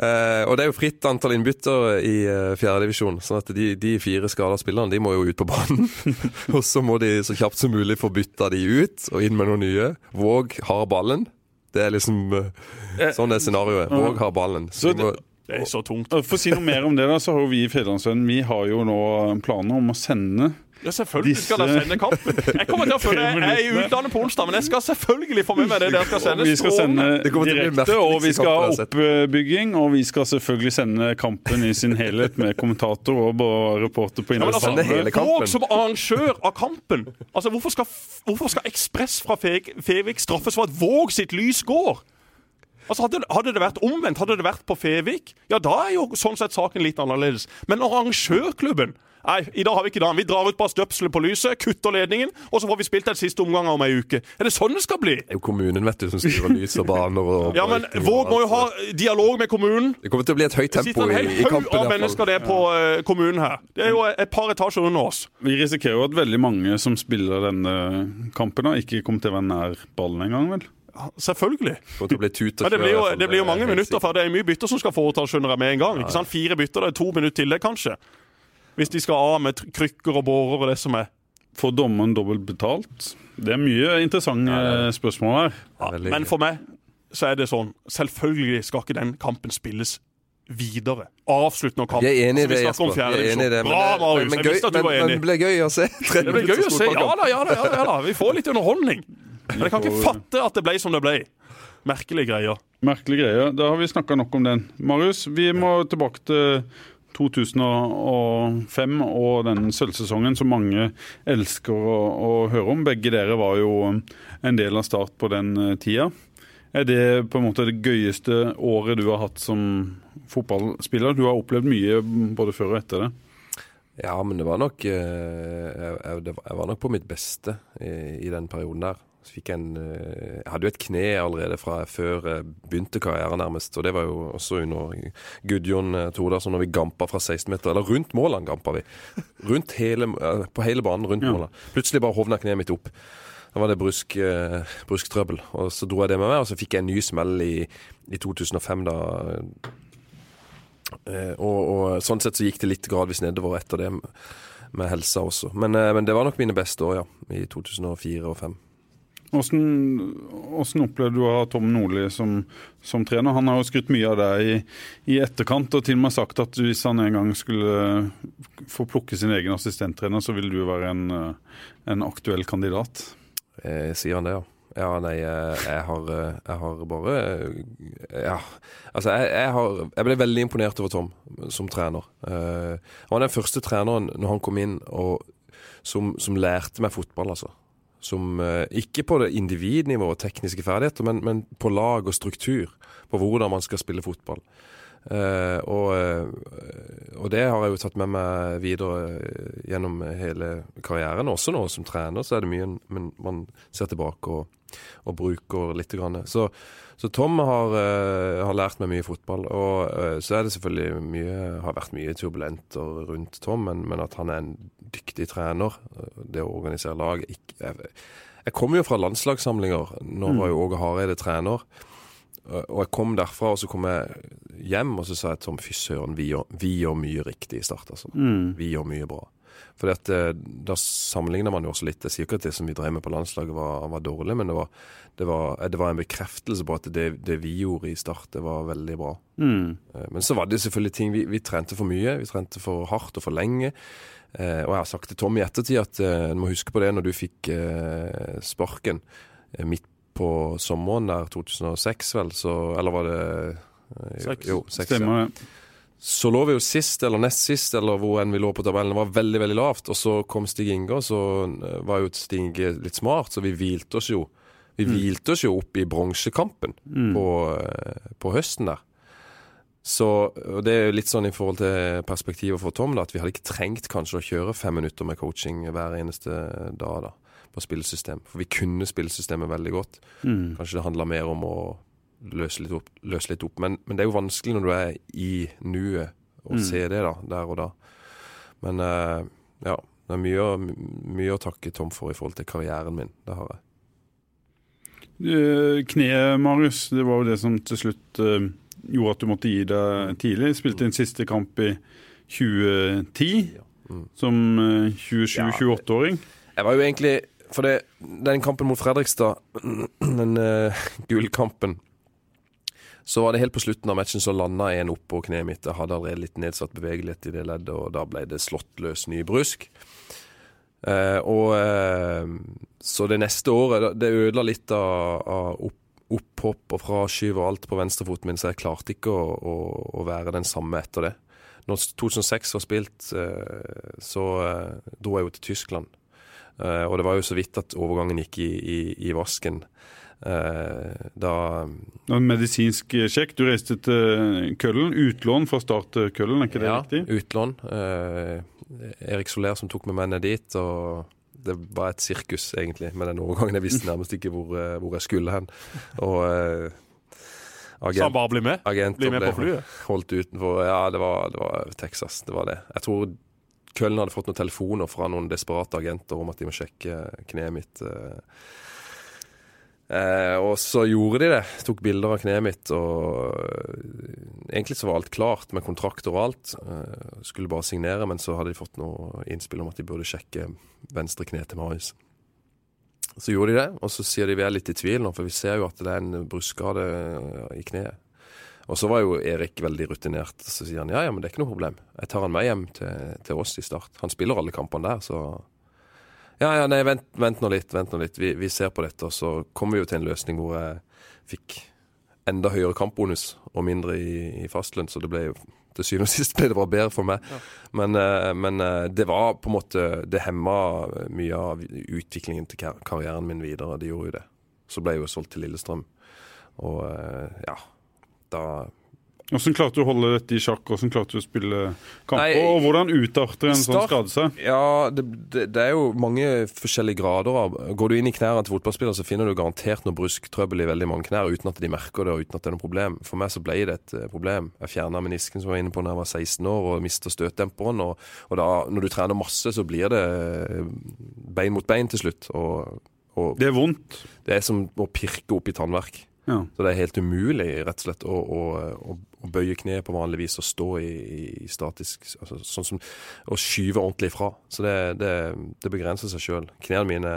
Eh, og det er jo fritt antall innbytter i uh, fjerdedivisjon, sånn at de, de fire skada spillerne de må jo ut på banen. og så må de så kjapt som mulig få bytta de ut og inn med noen nye. Våg har ballen. Det er liksom eh, Sånn er scenarioet. Våg har ballen. Så Så må, Det er så tungt. For å si noe mer om det, da, så har jo vi i Fedrelandsvennen Vi har jo nå planer om å sende Ja, selvfølgelig Disse- skal de sende kampen. Jeg kommer til å følge Jeg er i utlandet på onsdag, men jeg skal selvfølgelig få med meg det dere skal sende. Vi skal sende direkte, og vi skal ha oppbygging. Og vi skal selvfølgelig sende kampen i sin helhet med kommentator og reporter på Ja, men altså. Våg som arrangør av kampen. Altså, Hvorfor skal, hvorfor skal Ekspress fra Fe- Fevik straffes for at Våg sitt lys går? Altså, hadde, hadde det vært omvendt, hadde det vært på Fevik, ja, da er jo sånn sett saken litt annerledes. Men arrangørklubben Nei, i dag har vi ikke dagen. Vi drar ut bare støpselet på lyset, kutter ledningen, og så får vi spilt den siste omgang om ei uke. Er det sånn det skal bli? Det er jo kommunen vet du, som styrer lys og baner. Og Ja, men Våg må jo ha dialog med kommunen. Det kommer til å bli et høyt tempo i, i kampen. i av mennesker det på eh, kommunen her. Det er jo et par etasjer under oss. Vi risikerer jo at veldig mange som spiller denne kampen, da, ikke kommer til å være nær ballen engang, vel? Selvfølgelig. Det blir, og Men det blir jo, fall. det blir jo mange minutter for det er mye bytter som skal foretas, skjønner jeg, med en gang. Ikke sant? Fire bytter, det er to minutter til det, kanskje. Hvis de skal av med krykker og bårer og det som er. Får dommeren dobbelt betalt? Det er mye interessante spørsmål her. Er Men for meg så er det sånn Selvfølgelig skal ikke den kampen spilles videre. Avsluttende kamp. Jeg er enig i Altså, det, Jesper. er enig i det. divisjon. Bra, Marius. men men, gøy- visste at du var men- Men det blir gøy å se. Det blir gøy å se. Ja ja da, ja da, ja da. Vi får litt underholdning. Men jeg kan ikke fatte at det ble som det ble. Merkelige greier. Merkelig greie. Da har vi snakka nok om den. Marius, vi må tilbake til 2005 og den sølvsesongen som mange elsker å, å høre om. Begge dere var jo en del av Start på den eh, tida. Er det på en måte det gøyeste året du har hatt som fotballspiller? Du har opplevd mye både før og etter det. Ja, men det var nok eh, jeg, jeg, jeg var nok på mitt beste i, i den perioden der. Så fikk en eh, Jeg hadde jo et kne allerede fra før jeg begynte karrieren, nærmest. Og det var jo også under Gudjon eh, når vi gampa fra 16 meter. Eller rundt målene gampa vi. Rundt hele, eh, på hele banen rundt Ja. målene. Plutselig bare hovna kneet mitt opp. Da var det brusk, eh, brusktrøbbel. Og så dro jeg det med meg, og så fikk jeg en ny smell i, i 2005, da. Eh, og, og sånn sett så gikk det litt gradvis nedover etter det med, med helsa også. Men, eh, men det var nok mine beste år, ja. I 2004 og 2005. Hvordan, hvordan opplevde du å ha Tom Nordli som, som trener? Han har jo skrytt mye av deg i, i etterkant, og til og med sagt at hvis han en gang skulle få plukke sin egen assistenttrener, så ville du være en, en aktuell kandidat. Eh, sier han det, ja? Ja, nei, eh, jeg har, eh, jeg har bare eh, Ja. Altså, jeg, jeg, har, jeg ble veldig imponert over Tom som trener. Uh, han var den første treneren når han kom inn og, som, som lærte meg fotball, altså. Som eh, Ikke på det individnivå og tekniske ferdigheter, men, men på lag og struktur. På hvordan man skal spille fotball. Eh, og, eh, og det har jeg jo tatt med meg videre eh, gjennom hele karrieren. Også nå som trener så er det mye man ser tilbake og, og bruker litt. Grann. Så, så Tom har, eh, har lært meg mye fotball. Og eh, så er det selvfølgelig mye, har vært mye turbulenter rundt Tom, men, men at han er en dyktig trener, eh, det å organisere lag ikke, jeg, Jeg kom jo fra landslagssamlinger. Nå var jo Åge Hareide trener. Og jeg kom derfra, og så kom jeg hjem, og så sa jeg til Tom fy søren, vi, gjør- mye riktig i Start, altså. Vi gjør mye bra. Fordi at eh, Da sammenligner man jo også litt. Jeg sier ikke at det som vi drev med på landslaget var, var dårlig, men det var, det, var, det var en bekreftelse på at det, det vi gjorde i Start, det var veldig bra. Mm. Eh, Men så var det selvfølgelig ting vi, vi trente for mye. Vi trente for hardt og for lenge. Eh, og jeg har sagt til Tom i ettertid at eh, du må huske på det når du fikk eh, sparken eh, midt på sommeren der, 2006 vel, så Eller var det eh, Seks. Jo, seks, ja. Stemmer det. Så lå vi jo sist, eller nest sist, eller hvor enn vi lå på tabellen. Det var veldig veldig lavt. Og så kom Stig Inge, og så eh, var jo Stig Inge litt smart, så vi hvilte oss jo. Vi hvilte oss jo opp i bronsekampen på, eh, på høsten der. Så og Det er jo litt sånn i forhold til perspektivet for Tom, da, at vi hadde ikke trengt kanskje å kjøre fem minutter med coaching hver eneste dag da, på spillesystem. For vi kunne spillesystemet veldig godt. Mm. Kanskje det handla mer om å løse litt opp. Løse litt opp. Men, men det er jo vanskelig når du er i nuet å Mm. se det da, der og da. Men uh, ja, det er mye, mye å takke Tom for i forhold til karrieren min. Det har jeg. Eh, Kneet, Marius, det var jo det som til slutt uh, gjorde at du måtte gi deg tidlig. Spilte din siste kamp i 2010 Mm. som eh, 27-28-åring. Jeg var jo egentlig For det, den kampen mot Fredrikstad, den uh, gullkampen Så var det helt på slutten av matchen så landa en oppå kneet mitt. Jeg hadde allerede litt nedsatt bevegelighet i det leddet, og da ble det slått løs ny brusk. Eh, og eh, Så det neste året, det ødela litt av, av opp, opphopp og fraskyv og alt på venstrefoten min, så jeg klarte ikke å, å, å være den samme etter det. Når 2006 var spilt, eh, så eh, dro jeg jo til Tyskland. Eh, og det var jo så vidt at overgangen gikk i, i, i vasken. Eh, da En medisinsk sjekk. Du reiste til Køllen. Utlån fra start starte Køllen, er ikke det ja, riktig? utlån. Eh, Erik Soler som tok med meg ned dit. og det var et sirkus, egentlig, med den overgangen. Jeg visste nærmest ikke hvor, eh, hvor jeg skulle hen. Og eh, Så han bare ble med? Bli med ble på flyet? holdt utenfor. Ja, det var, det var Texas. Det var det. Jeg tror Køllen hadde fått noen telefoner fra noen desperate agenter om at de må sjekke kneet mitt. Eh. Og så gjorde de det. Tok bilder av kneet mitt. Og eh, egentlig så var alt klart med kontrakter og alt. Eh, skulle bare signere, men så hadde de fått noe innspill om at de burde sjekke venstre kne til Marius. Så gjorde de det, og så sier de vi er litt i tvil nå, for vi ser jo at det er en brustskade eh, i kneet. Og så var jo Erik veldig rutinert. Så sier han ja, ja, men det er ikke noe problem. Jeg tar han med hjem til, til oss i Start. Han spiller alle kampene der, så Ja, ja, nei, vent, vent nå litt, vent nå litt. Vi, vi ser på dette, og så kommer vi jo til en løsning hvor jeg fikk enda høyere kampbonus og mindre i, i fastlønn, så det ble jo til syvende og sist ble det bare bedre for meg. Men, eh, men eh, det var på en måte Det hemma mye av utviklingen til kar karrieren min videre. Det gjorde jo det. Så ble jeg jo solgt til Lillestrøm, og eh, ja Da Hvordan klarte du å holde dette i sjakk? Hvordan klarte du å spille kamper? Nei, og hvordan utarter en sånn skade seg? Ja, det, det, det er jo mange forskjellige grader av Går du inn i knærne til fotballspillere, så finner du garantert noe brusktrøbbel i veldig mange knær uten at de merker det og uten at det er noe problem. For meg så ble det et eh, problem. Jeg fjerna menisken som jeg var inne på da jeg var 16 år og mista støtdemperen. Og, og da, når du trener masse, så blir det eh, bein mot bein til slutt. Og, og Det er vondt. det er som å pirke opp i tannverk. Ja. Så det er helt umulig rett og slett å, å, å, bøye kneet på vanlig vis og stå i, i statisk altså, Sånn som Og skyve ordentlig ifra. Så det, det, det begrenser seg sjøl. Knærne mine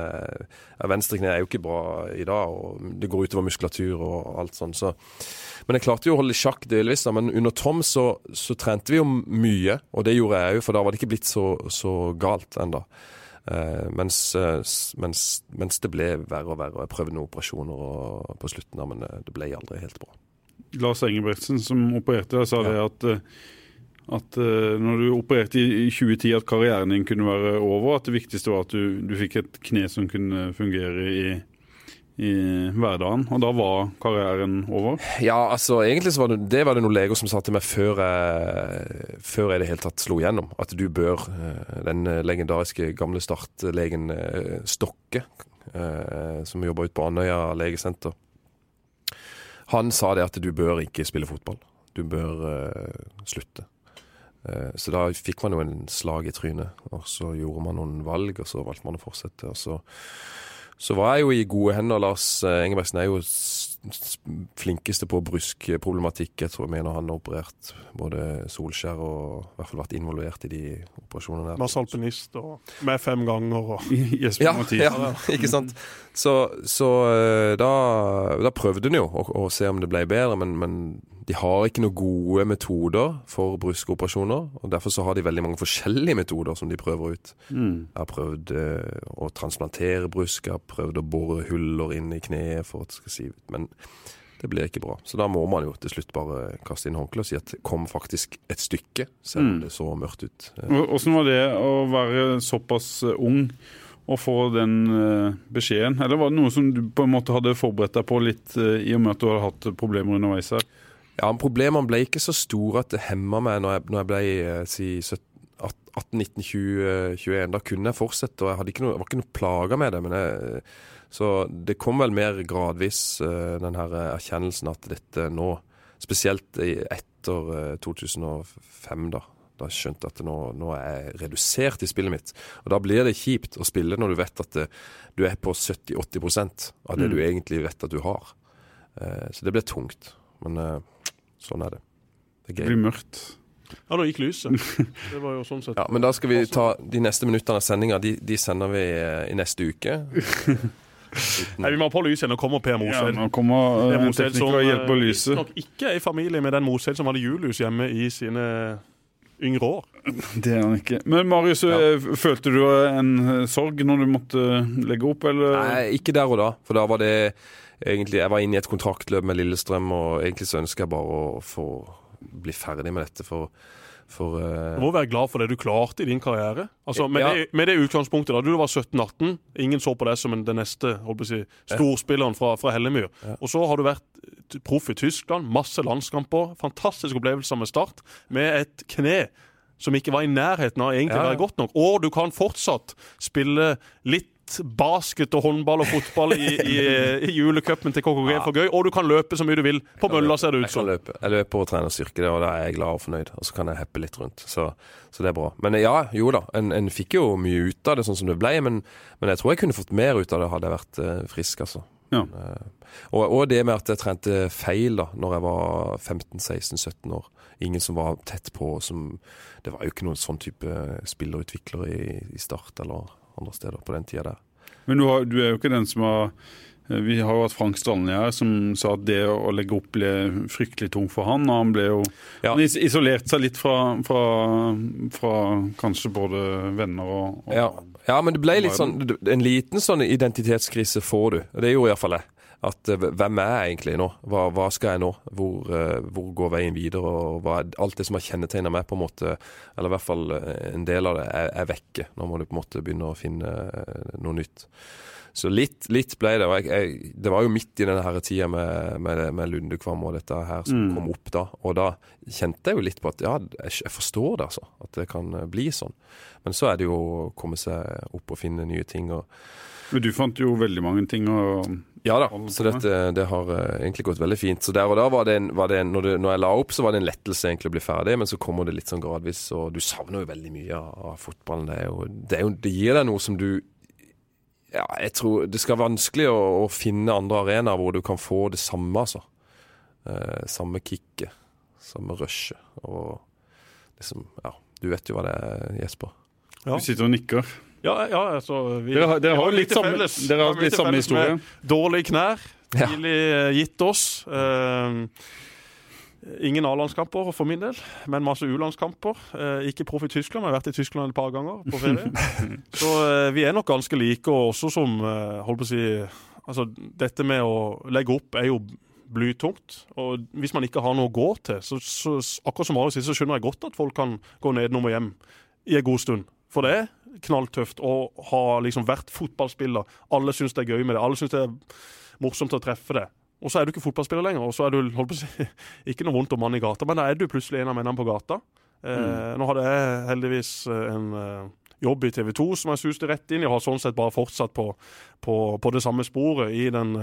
Venstre kne er jo ikke bra i dag, og det går utover muskulatur og alt sånn. Så. Men jeg klarte jo å holde sjakk delvis, da. Men under Tom så, så trente vi jo mye, og det gjorde jeg òg, for da var det ikke blitt så, så galt ennå. Eh, mens, eh, mens, mens det ble verre og verre. og Jeg prøvde noen operasjoner på slutten, men eh, det ble aldri helt bra. Lars Engebretsen som opererte deg, sa Ja. det at, at når du opererte i i 2010 at karrieren din kunne være over, at det viktigste var at du, du fikk et kne som kunne fungere i, i hverdagen. Og da var karrieren over. Ja, altså egentlig så var det, det var det noen leger som sa til meg før jeg, før jeg det hele tatt slo igjennom. At du bør, eh, den legendariske gamle startlegen eh, Stokke, eh, som jobber ute på Andøya legesenter, han sa det at du bør ikke spille fotball. Du bør eh, slutte. Eh, Så da fikk man jo en slag i trynet, og så gjorde man noen valg, og så valgte man å fortsette. Og så, så var jeg jo i gode hender. Lars Engebergsen er jo flinkeste på bruskproblematikk. Jeg tror jeg mener han har operert både Solskjær og i hvert fall vært involvert i de operasjonene der. Masse alpinist og med fem ganger og Jesper Ja, Mathisen. ja, ikke sant. Så, så eh, da, da prøvde han jo å, å se om det ble bedre, men, men de har ikke noen gode metoder for bruskeoperasjoner. og Derfor så har de veldig mange forskjellige metoder som de prøver ut. Mm. Jeg har prøvd eh, å transplantere brusk, jeg har prøvd å bore huller inn i kneet for at det skal si ut. Men det blir ikke bra. Så da må man jo til slutt bare kaste inn håndkleet og si at det kom faktisk et stykke, selv om Mm. det så mørkt ut. Åssen Hvordan var det å være såpass eh, ung og få den eh, beskjeden? Eller var det noe som du på en måte hadde forberedt deg på litt, eh, i og med at du hadde hatt problemer underveis her? Ja, Problemene ble ikke så store at det hemma meg når jeg, når jeg ble eh, si 18, 19, 20, 21. Da kunne jeg fortsette, og jeg noe, jeg var ikke noe plaga med det. Men jeg, så det kom vel mer gradvis, eh, den her erkjennelsen at dette nå, spesielt etter eh, 2005, da. Da skjønte jeg at nå, nå er jeg redusert i spillet mitt. Og da blir det kjipt å spille når du vet at det, du er på 70-80% av det Mm. du egentlig vet at du har. Eh, Så det blir tungt. Men eh, sånn er det. Det er Det blir mørkt. Ja, nå gikk lyset. Det var jo sånn sett Ja, men da skal vi ta de neste minuttene av sendinga. De, de sender vi eh, i neste uke. Nei, Vi må ha på lyset igjen. Nå kommer Per Ja, nå kommer uh, eh, som tekniker og hjelper eh, lyset. nok ikke er i familie med den Moseid som hadde julehus hjemme i sine yngre år. Det er han ikke. Men Marius, ja. følte du en eh, sorg når du måtte legge opp, eller? Nei, ikke der og da. For da var det egentlig Jeg var inne i et kontraktløp med Lillestrøm, og egentlig så ønsker jeg bare å få bli ferdig med dette. For, for uh... Du må være glad for det du klarte i din karriere. Altså, Med, Ja. det, med det utgangspunktet da du var 17-18, ingen så på deg som den neste håper si, storspilleren fra, fra Hellemyr. Ja. Og så har du vært proff i Tyskland, masse landskamper, fantastiske opplevelser med Start, med et kne som ikke var i nærheten av egentlig å ja. være godt nok. Og du kan fortsatt spille litt basket og håndball og fotball i, i, i julecupen til KKG for gøy, og du kan løpe så mye du vil. På mølla ser det ut som. jeg kan løpe. Jeg løper og trener styrke, det, og da er jeg glad og fornøyd. Og så kan jeg heppe litt rundt. Så, så det er bra. Men ja, jo da. En, en fikk jo mye ut av det sånn som det ble, men, men jeg tror jeg kunne fått mer ut av det hadde jeg vært eh, frisk, altså. Ja. Eh, og, og det med at jeg trente feil da når jeg var 15-16-17 år. Ingen som var tett på. Som, det var jo ikke noen sånn type spillerutvikler i, i Start eller andre steder på den tida der. Men du, har, du er jo ikke den som har eh, Vi har jo hatt Frank Strandli her, som sa at det å legge opp ble fryktelig tungt for han. Og han ble jo Ja. Han isolerte seg litt fra, fra, fra kanskje både venner og, og Ja, ja, men det ble litt sånn En liten sånn identitetskrise får du. Det gjorde iallfall jeg. At eh, hvem er jeg egentlig nå? Hva, hva skal jeg nå? Hvor, eh, hvor går veien videre? Og hva alt det som har kjennetegna meg, på en måte, eller i hvert fall eh, en del av det, er, er vekke. Nå må du på en måte begynne å finne noe nytt. Så litt, litt ble det. Jeg, jeg, det var jo midt i denne tida med, med, med Lundekvam og dette her som Mm. kom opp da. Og da kjente jeg jo litt på at ja, jeg, jeg forstår det, altså. At det kan bli sånn. Men så er det jo å komme seg opp og finne nye ting. og Men du fant jo veldig mange ting å ja da, så dette, det har eh, egentlig gått veldig fint. Så der og da var det en, var det en når, det, når jeg la opp, så var det en lettelse egentlig å bli ferdig, men så kommer det litt sånn gradvis, og du savner jo veldig mye av, av fotballen. Det, er jo, det, er jo, det gir deg noe som du Ja, jeg tror det skal være vanskelig å, å finne andre arenaer hvor du kan få det samme, altså. Eh, samme kicket, samme rushet, og liksom Ja, du vet jo hva det er, Jesper. Ja. Du sitter og nikker. Ja, ja, altså vi, Dere har, dere vi har jo litt til samme, felles. dere har mye litt til samme felles med historie. Dårlige knær, Ja. tidlig eh, gitt oss. Eh, ingen A-landskamper for min del, men masse U-landskamper. Eh, ikke proff i Tyskland, men jeg har vært i Tyskland et par ganger på ferie. Så eh, vi er nok ganske like, og også som eh, holdt på å si Altså, dette med å legge opp er jo blytungt. Og hvis man ikke har noe å gå til, så, så akkurat som Marius sier, så skjønner jeg godt at folk kan gå nedenom og hjem i en god stund. For det er knalltøft å ha liksom vært fotballspiller. Alle syns det er gøy med det. Alle syns det er morsomt å treffe det. Og så er du ikke fotballspiller lenger, og så er du holdt på å si, ikke noe vondt om mann i gata, men da er du plutselig en av mennene på gata. Eh, Nå hadde jeg heldigvis eh, en eh, jobb i TV 2 som jeg suste rett inn i, og har sånn sett bare fortsatt på, på, på det samme sporet, i den,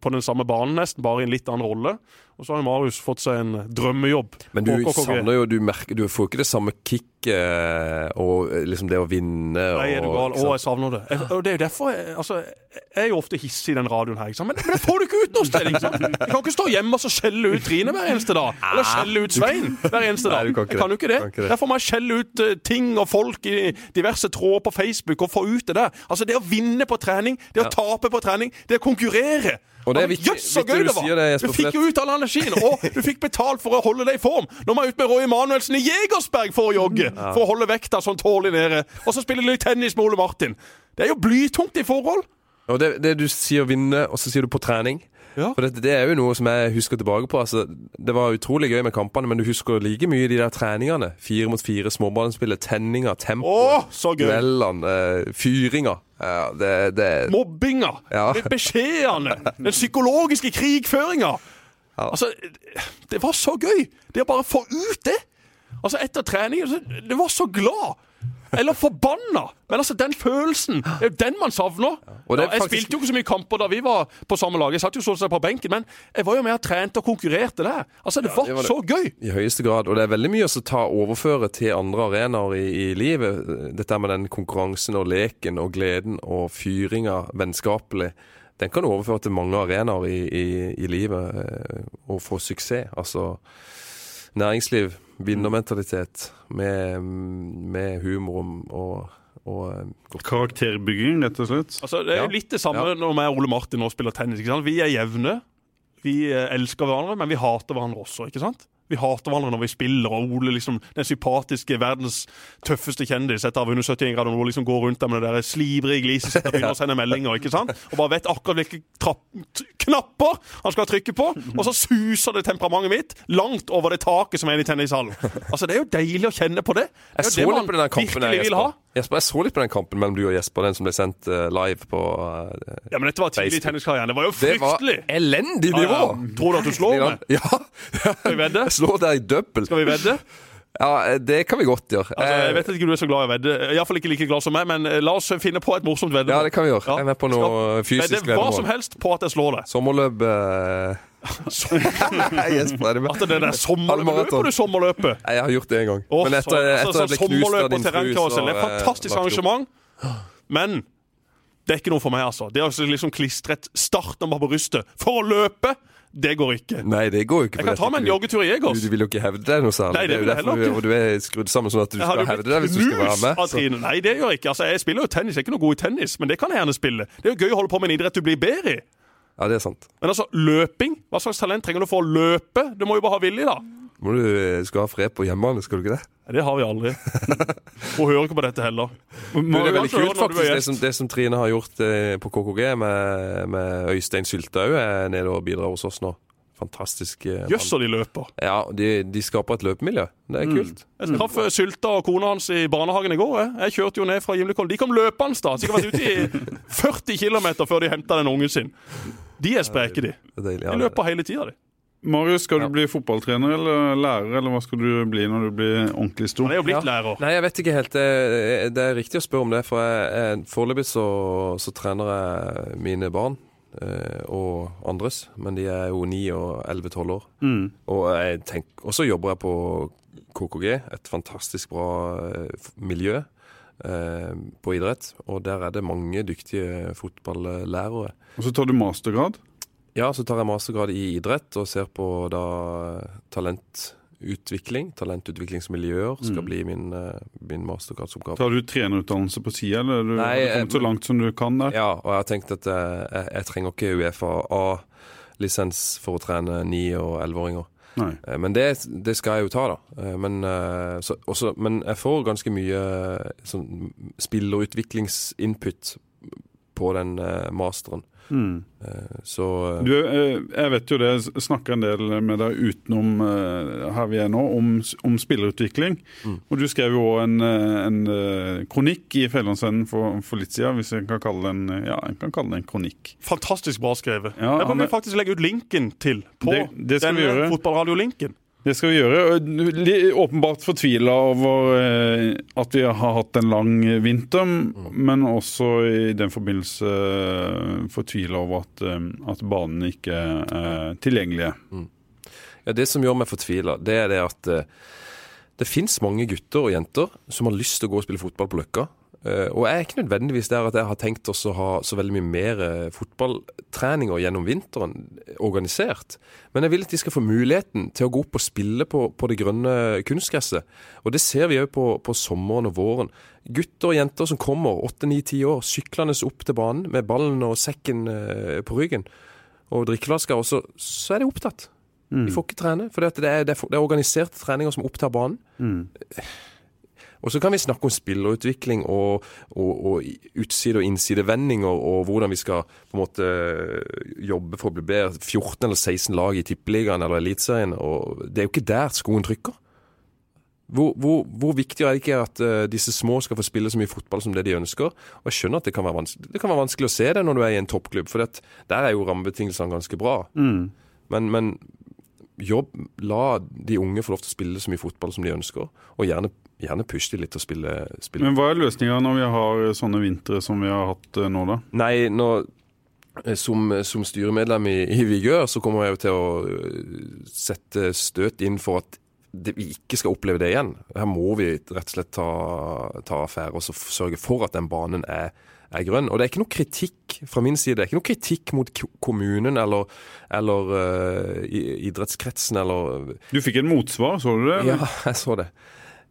på den samme banen nesten, bare i en litt annen rolle. Og så har jo Marius fått seg en drømmejobb. Men du savner jo Du merker Du får ikke det samme kicket og liksom det å vinne og Nei, er du gal? Å, jeg savner det. Jeg, og det er jo derfor jeg, altså, jeg er jo ofte hissig i den radioen her. Men, men det får du ikke ut noe sted! Sant? Jeg kan ikke stå hjemme og skjelle ut Trine hver eneste dag. Eller skjelle ut Svein hver eneste dag. Nei, kan jeg kan jo ikke det. Ikke det. Derfor må jeg skjelle ut eh, ting og folk i diverse tråder på Facebook og få ut det der. Altså, det å vinne på trening, det å tape på trening, det å konkurrere. Og det er viktig- Jøss, så gøy det var! det, du fikk jo ut all energien, og du fikk betalt for å holde deg i form. Nå må jeg ut med Roy Emanuelsen i Jegersberg for å jogge, for å holde vekta sånn tålelig nede. Og så spiller du litt tennis med Ole Martin. Det er jo blytungt i forhold. Og det, det du sier vinne, og så sier du på trening. Ja. For det, det er jo noe som jeg husker tilbake på. Altså, det var utrolig gøy med kampene, men du husker like mye de der treningene. Fire mot fire, småballspillet, tenninga, tempo, Å, så duellene, eh, fyringa. Ja, det, det Mobbinga, Ja. beskjedene, den psykologiske krigføringa. Ja. Altså, det var så gøy! Det å bare få ut det. Altså, etter trening Det var så glad. Eller forbanna! Men altså, den følelsen, det er jo den man savner. Er Ja, jeg faktisk- spilte jo ikke så mye kamper da vi var på samme lag. Jeg satt jo sånn sett på benken, men jeg var jo med og trente og konkurrerte der. Altså, det var, det var så gøy! I høyeste grad. Og det er veldig mye å ta overføre til andre arenaer i, i livet. Dette med den konkurransen og leken og gleden og fyringa vennskapelig. Den kan du overføre til mange arenaer i, i, i livet eh, og få suksess. Altså næringsliv, vinnermentalitet med, med humor og, og eh, godt Karakterbygging, rett og slett. Altså, det er jo litt det samme Ja. når jeg og Ole Martin nå spiller tennis. Ikke sant? Vi er jevne. Vi eh, elsker hverandre, men vi hater hverandre også. ikke sant? Vi hater hverandre når vi spiller, og Ole, liksom, den sympatiske, verdens tøffeste kjendis etter å ha vunnet 71 grader nord, liksom går rundt der med det der slibrige gliset sitt og begynner å sende meldinger. ikke sant? Og bare vet akkurat hvilke knapper han skal trykke på, og så suser det temperamentet mitt langt over det taket som er i tennishallen. Altså, Det er jo deilig å kjenne på det. Jeg Det så er jo litt det på den kampen ha. Jesper. Jesper. Jeg så litt på den kampen mellom du og Jesper, den som ble sendt eh, live på uh, Ja, men Dette var tidlig i tenniskarrieren. Det var jo fryktelig. Det var elendig nivå! ja. Tror du at du slår meg? Ja. Skal vi vedde? Slår deg i double. Skal vi vedde? Ja, det kan vi godt gjøre. Altså, jeg Eh, vet ikke du er så glad i å vedde. Iallfall ikke like glad som meg, men eh, la oss finne på et morsomt vedde. Ja, det kan vi gjøre. Ja. Jeg er med på noe fysisk Vedde hva som helst på at jeg slår deg. Sommerløp eh, Jesper, er du med? At det der sommerløpet. Løper du sommerløpet? Nei, Jeg har gjort det en gang. Oh, Men etter, etter altså, jeg ble knust av din fru, så det er et eh, fantastisk arrangement. Men det er ikke noe for meg, altså. Det er liksom klistret et startnummer på brystet for å løpe, det går ikke. Nei, det går ikke. Jeg kan ta meg en joggetur i Egos. Du, du vil jo ikke hevde deg noe særlig. Nei, det er jo derfor du-. Og du er skrudd sammen sånn at du Jeg skal hevde deg hvis du skal være med. Så. Nei, det gjør jeg ikke. Altså, jeg spiller jo tennis. Jeg er ikke noe god i tennis, men det kan jeg gjerne spille. Det er jo gøy å holde på med en idrett du blir bedre i. Ja, det er sant. Men altså, løping? Hva slags talent trenger du for å løpe? Du må jo bare ha vilje, da. Må du eh, skal ha fred på hjemmebane, skal du ikke det? Nei, det har vi aldri. Hun hører ikke på dette heller. Men, det er veldig kult faktisk det som, det som Trine har gjort eh, på KKG med, med Øystein Syltaug, er nede og bidrar hos oss nå. Fantastisk. eh. Jøss, så de løper. Ja, de, de skaper et løpemiljø. Det er kult. Jeg traff mm. Sylta og kona hans i barnehagen i går. Jeg, jeg kjørte jo ned fra Gimlekollen. De kom løpende da. Sikkert vært ute i 40 km før de henta den ungen sin. De er spreke, de. De løper hele tida, de. Marius, skal Ja. du bli fotballtrener eller lærer, eller hva skal du bli når du blir ordentlig stor? Han er jo blitt Ja. lærer. Nei, jeg vet ikke helt. Det, det er riktig å spørre om det. For foreløpig så, så trener jeg mine barn. eh, Og andres. Men de er jo 9 og 11-12 år. Mm. Og jeg tenk- og så jobber jeg på KKG, et fantastisk bra eh, miljø eh, på idrett. Og der er det mange dyktige fotballærere. Og så tar du mastergrad. Ja, så tar jeg mastergrad i idrett og ser på da talentutvikling. Talentutviklingsmiljøer skal Mm. bli min, eh, min mastergradsoppgave. Tar du trenerutdannelse på sida, eller du Nei, har kommet så langt som du kan der? Ja, og jeg har tenkt at eh, jeg, jeg trenger ikke Uefa A-lisens for å trene 9- og 11-åringer. Nei. Eh, Men det, det skal jeg jo ta, da. Eh, Men, eh, så, også, men jeg får ganske mye eh, sånn spillerutviklingsinput på den eh, masteren. Mm. Eh, Så eh, Du, jeg vet jo det, jeg snakker en del med deg utenom her vi er nå, om, om spillerutvikling. Mm. Og du skrev jo også en, en kronikk i Fjellandsvennen for, for litt siden, hvis jeg kan kalle den ja, jeg kan kalle det en kronikk. Fantastisk bra skrevet. Ja, jeg kan vi faktisk legge ut linken til på Det- det skal vi fotballradiolinken. Det skal vi gjøre. Åpenbart fortvila over eh, at vi har hatt en lang vinter, men også i den forbindelse eh, fortvila over at, eh, at banene ikke er tilgjengelige. Ja, det som gjør meg fortvila, det er det at det fins mange gutter og jenter som har lyst til å gå og spille fotball på Løkka. Eh, og jeg er ikke nødvendigvis der at jeg har tenkt oss å ha så veldig mye mer eh, fotballtreninger gjennom vinteren organisert. Men jeg vil at de skal få muligheten til å gå opp og spille på, på det grønne kunstgresset. Og det ser vi òg på, på sommeren og våren. Gutter og jenter som kommer åtte, ni, ti år syklende opp til banen med ballen og sekken eh, på ryggen og drikkeflasker, og så, så er de opptatt. De får ikke trene, for det det, er, det er organiserte treninger som opptar banen. Og så kan vi snakke om spillerutvikling og, og, og utside- og innsidevendinger, og hvordan vi skal på en måte jobbe for å bli bedre. 14 eller 16 lag i Tippeligaen eller Eliteserien. Det er jo ikke der skoen trykker. Hvor, hvor, hvor viktig er det ikke at uh, disse små skal få spille så mye fotball som det de ønsker? Og Jeg skjønner at det kan være vanskelig, det kan være vanskelig å se det når du er i en toppklubb, for det, der er jo rammebetingelsene ganske bra. Men, men jobb, la de unge få lov til å spille så mye fotball som de ønsker, og gjerne, gjerne pushe de litt å spille. spille. Men hva er løsninga når vi har sånne vintre som vi har hatt eh, nå, da? Nei, nå, eh, som, som styremedlem i, i Vigør, så kommer jeg jo til å øh, sette støt inn for at det, vi ikke skal oppleve det igjen. Her må vi rett og slett ta, ta affære og så sørge for at den banen er, er grønn. Og det er ikke noe kritikk fra min side. Det er ikke noe kritikk mot kommunen eller, eller uh, idrettskretsen eller Du fikk et motsvar, så du det? Ja, jeg så det.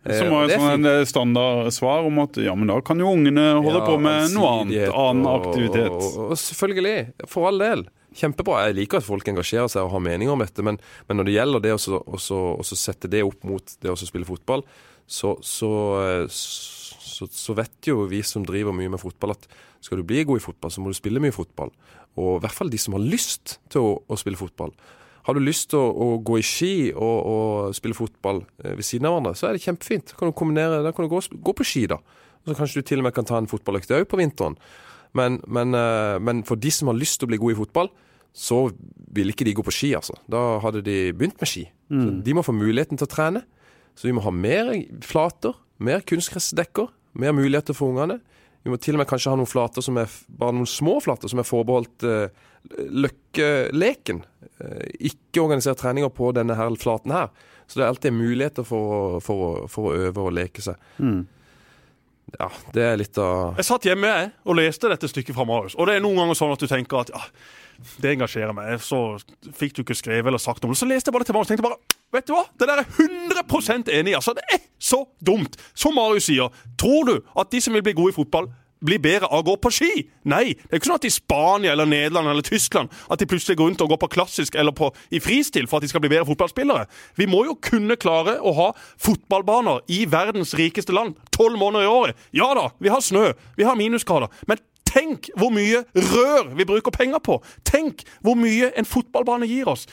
Eh, Som var og er sånn en eh, standardsvar om at ja, men da kan jo ungene holde Ja, på med noe annet. Annen aktivitet. Og, og, selvfølgelig, for all del. Kjempebra. Jeg liker at folk engasjerer seg og har meninger om dette, men, men når det gjelder det å så- å så- å så sette det opp mot det å spille fotball, så, så, eh, så, så vet jo vi som driver mye med fotball, at skal du bli god i fotball, så må du spille mye fotball. Og i hvert fall de som har lyst til å, å spille fotball. Har du lyst til å, å gå i ski og, og spille fotball eh, ved siden av hverandre, så er det kjempefint. Da kan du kombinere, da kan du gå, gå på ski, da. Og så kanskje du til og med kan ta en fotballøkt òg på vinteren. Men, men, eh, men for de som har lyst til å bli gode i fotball, så vil ikke de gå på ski, altså. Da hadde de begynt med ski. Så de må få muligheten til å trene. Så vi må ha mer flater, mer kunstgressdekker, mer muligheter for ungene. Vi må til og med kanskje ha noen flater som er bare noen små flater som er forbeholdt eh, løkkeleken. Eh, ikke organisert treninger på denne her flaten her. Så det er alltid muligheter for, for, for å øve og leke seg. Ja, det er litt av Jeg satt hjemme jeg, og leste dette stykket fra Marius. Og det er noen ganger sånn at du tenker at ja, det engasjerer meg. Så fikk du ikke skrevet eller sagt noe. Så leste jeg bare det til Marius og tenkte bare Vet du hva? Det der er jeg 100 enig i. Altså, det er så dumt. Som Marius sier, tror du at de som vil bli gode i fotball, blir bedre av å gå på ski? Nei. Det er ikke sånn at i Spania eller Nederland eller Tyskland at de plutselig går rundt og går på klassisk eller på, i fristil for at de skal bli bedre fotballspillere. Vi må jo kunne klare å ha fotballbaner i verdens rikeste land tolv måneder i året. Ja da, vi har snø, vi har minusgrader. Men tenk hvor mye rør vi bruker penger på! Tenk hvor mye en fotballbane gir oss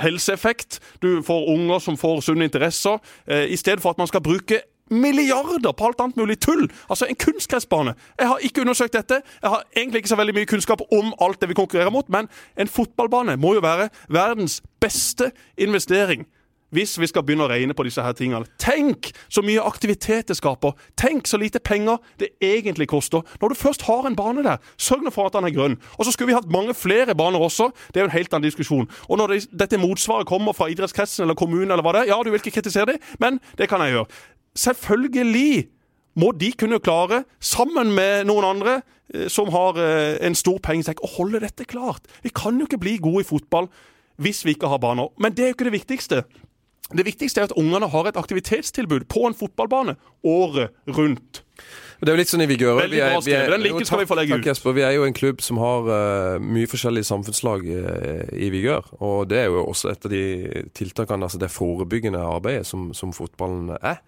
helseeffekt. Du får unger som får sunne interesser. Eh, I stedet for at man skal bruke milliarder på alt annet mulig tull. Altså en kunstgressbane. Jeg har ikke undersøkt dette. Jeg har egentlig ikke så veldig mye kunnskap om alt det vi konkurrerer mot, men en fotballbane må jo være verdens beste investering. Hvis vi skal begynne å regne på disse her tingene. Tenk så mye aktivitet det skaper. Tenk så lite penger det egentlig koster. Når du først har en bane der, sørg nå for at den er grønn. Og så skulle vi hatt mange flere baner også. Det er jo en helt annen diskusjon. Og når det, dette motsvaret kommer fra idrettskretsen eller kommunen eller hva det er, ja, du vil ikke kritisere det, men det kan jeg gjøre. Selvfølgelig må de kunne klare, sammen med noen andre eh, som har eh, en stor pengesekk, å holde dette klart. Vi kan jo ikke bli gode i fotball hvis vi ikke har baner. Men det er jo ikke det viktigste. Det viktigste er at ungene har et aktivitetstilbud på en fotballbane året rundt. Det er jo litt sånn i Vigør. Veldig bra skrevet. Den linken skal vi få legge takk. Jesper. Vi er jo en klubb som har uh, mye forskjellige samfunnslag uh, i Vigør. Og det er jo også et av de tiltakene, altså det forebyggende arbeidet som, som fotballen er.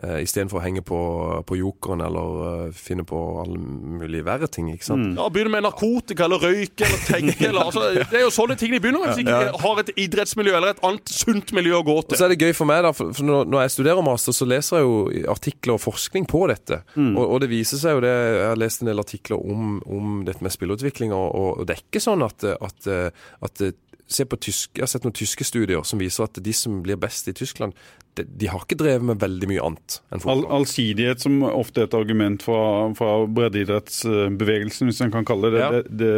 Uh, Istedenfor å henge på, på jokeren eller eh, finne på alle mulige verre ting. ikke sant? Ja, Begynne med narkotika eller røyke eller tenke. Eller, altså, det er jo sånne ting de begynner med hvis de ikke har et idrettsmiljø eller et annet sunt miljø å gå til. Og så er det gøy for meg, da, for når jeg studerer master, så leser jeg jo artikler og forskning på dette. Og, og det viser seg jo det Jeg har lest en del artikler om, om dette med spillerutvikling, og, og det er ikke sånn at, at, at tysk, Jeg har sett noen tyske studier som viser at de som blir best i Tyskland, de, de har ikke drevet med veldig mye annet enn All, fotball. allsidighet, som ofte er et argument fra, fra breddeidrettsbevegelsen, hvis en kan kalle det det. Ja. Det, det,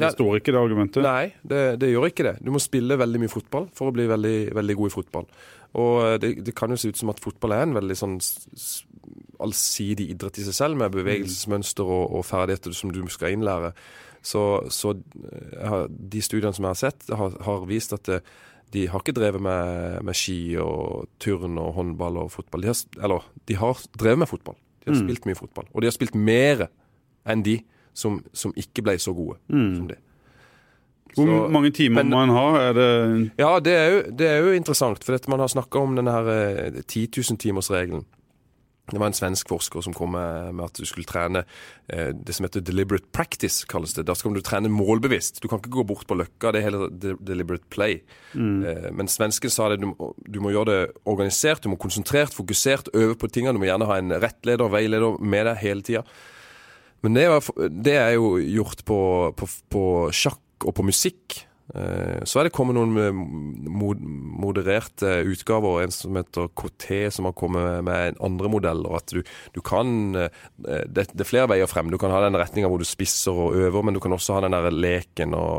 det Ja. står ikke det argumentet. Nei, det, det gjør ikke det. Du må spille veldig mye fotball for å bli veldig, veldig god i fotball. Og eh, det, det kan jo se ut som at fotball er en veldig sånn allsidig idrett i seg selv, med bevegelsesmønster og, og ferdigheter som du skal innlære. Så, så eh, har- de studiene som jeg har sett, har, har vist at det, de har ikke drevet med, med ski og turn og håndball og fotball. De har, eller, de har drevet med fotball. De har spilt mye fotball. Og de har spilt mer enn de som, som ikke ble så gode som de. Hvor Så- mange timer men- må en ha? Er det Ja, det er jo, det er jo interessant, for man har snakka om denne her eh, 10 000-timersregelen. Det var en svensk forsker som kom med, at du skulle trene eh, det som heter deliberate practice, kalles det. Da skal du trene målbevisst. Du kan ikke gå bort på løkka, det er heller deliberate play. Eh, men svensken sa det, du, du må gjøre det organisert, du må konsentrert, fokusert, øve på tingene. Du må gjerne ha en rettleder, veileder med deg hele tida. Men det, var, det er jo gjort på, på, på sjakk og på musikk. Eh, Så er det kommet noen modererte utgaver, en som heter KT, som har kommet med andre modeller. At du, du kan eh, det, det er flere veier frem. Du kan ha den retninga hvor du spisser og øver, men du kan også ha den der leken og,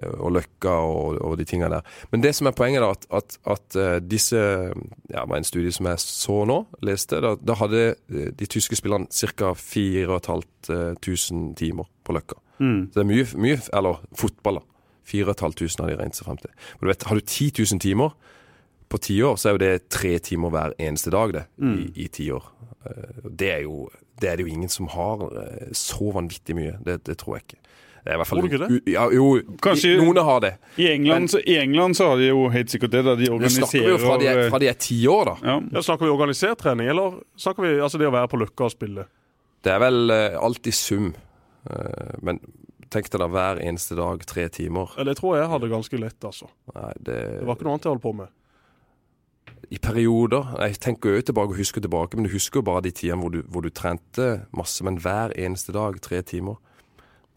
eh, og løkka og, og de tinga der. Men det som er poenget, da, at, at, at disse ja, var en studie som jeg så nå, leste, da, da hadde de tyske spillerne ca. 4500 timer på løkka. Så det er mye, mye eller fotball, da. 4500 har de regnet seg frem til. Men du vet, har du 10 000 timer på ti år, så er jo det tre timer hver eneste dag, det, i, i ti år. Eh, Det er jo det er det jo ingen som har eh, så vanvittig mye. Det, det tror jeg ikke. Det er i hvert fall Tror du ikke det? Ja, jo, Kanskje- noen har det. I England, så, I England så har de jo helt sikkert det, da de organiserer... snakker vi jo fra de, er- fra de er ti år, da. ja. Ja, snakker vi organisert trening, eller snakker vi altså det å være på Løkka og spille? Det er vel uh, alt i sum. Eh, men tenk deg da hver eneste dag, tre timer. Ja, Det tror jeg hadde ganske lett, altså. Nei, det, Det var ikke noe annet jeg holdt på med. I perioder. Jeg tenker jo tilbake og husker tilbake, men du husker jo bare de tidene hvor du, hvor du trente masse. Men hver eneste dag, tre timer,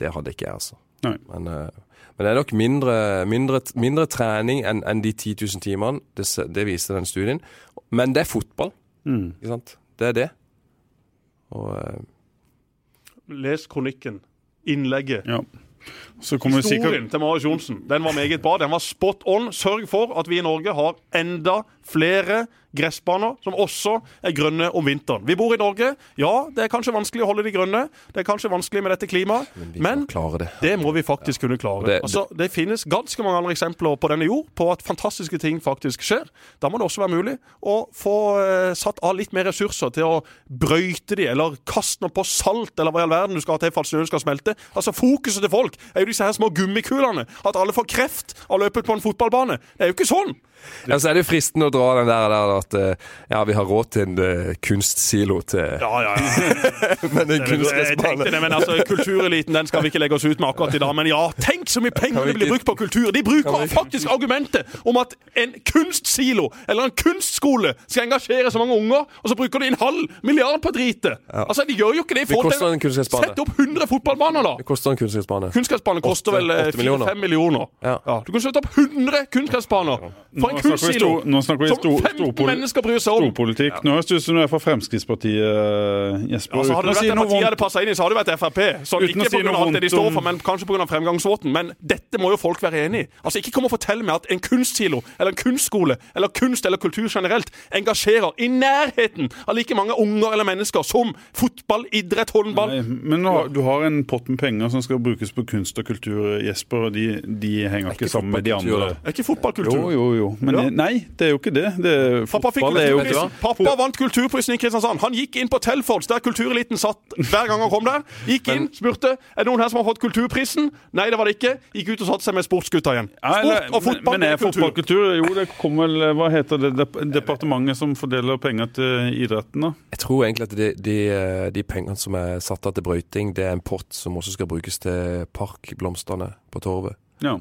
det hadde ikke jeg, altså. Nei. Men, eh, men det er nok mindre, mindre, mindre trening enn en de 10 000 timene. Det, det viste den studien. Men det er fotball, Mm. ikke sant? Det er det. Og uh... Les kronikken. Innlegget. ja. Så kommer det sikkert Historien til Marius Johnsen den var meget bra. Den var spot on. Sørg for at vi i Norge har enda flere gressbaner som også er grønne om vinteren. Vi bor i Norge. Ja, det er kanskje vanskelig å holde de grønne. Det er kanskje vanskelig med dette klimaet. vi Men det. det må vi faktisk kunne klare. Det- altså, det finnes ganske mange andre eksempler på denne jord på at fantastiske ting faktisk skjer. Da må det også være mulig å få eh, satt av litt mer ressurser til å brøyte de, eller kaste noe på salt, eller hva i all verden du skal ha til for at snøen skal smelte. Altså Fokuset til folk er jo disse her små gummikulene. At alle får kreft av å løpe på en fotballbane. Det er jo ikke sånn! Ja, så er det jo fristende å dra den der, der at eh, ja, vi har råd til en eh, kunstsilo til Ja, ja, ja. Men en kunstgressbane men altså, Kultureliten den skal vi ikke legge oss ut med akkurat i dag. Men ja, tenk så mye penger det blir brukt på kultur! De bruker faktisk argumentet om at en kunstsilo eller en kunstskole skal engasjere så mange unger, og så bruker de en halv milliard på dritet! Altså, De gjør jo ikke det i forhold til. Sett opp 100 fotballbaner, da! Det koster en kunstgressbane. Kunstgressbane koster vel eh, millioner. 4-5 millioner. Ja. Du kan sette opp 100 kunstgressbaner for en Nå snakker vi kunstsilo nå snakker vi stor- 15 storpol- storpolitikk. Nå høres det ut som du er fra Fremskrittspartiet, eh, Jesper. Altså, hadde du det si vært et noe parti jeg hadde passa inn i, så hadde det vært Frp. Sånn, ikke si pga. noe alt det de står for, men kanskje pga. fremgangsmåten. Men dette må jo folk være enig i. Altså, ikke kom og fortell meg at en kunstsilo eller en kunstskole eller kunst eller kultur generelt engasjerer i nærheten av like mange unger eller mennesker som fotball, idrett, håndball. Nei, men nå, du har en pott med penger som skal brukes på kunst og kultur, Jesper, og de, de henger ikke, sammen med de andre. er ikke fotballkultur. Jo, jo, jo. Men Ja. nei, det er jo ikke det. det er, Pappa, fikk er jo ikke. Pappa vant kulturprisen i Kristiansand. Han gikk inn på Telfords, der kultureliten satt hver gang han kom der. Gikk inn, spurte er det noen her som har fått kulturprisen. Nei, det var det ikke. Gikk ut og satte seg med sportsgutta igjen. Sport og fotball men, men er kultur. fotballkultur Jo, det kommer vel Hva heter det dep- departementet som fordeler penger til idretten, da? Jeg tror egentlig at de, de, de pengene som er satt av til brøyting, det er en pott som også skal brukes til parkblomstene på Torvet. Ja.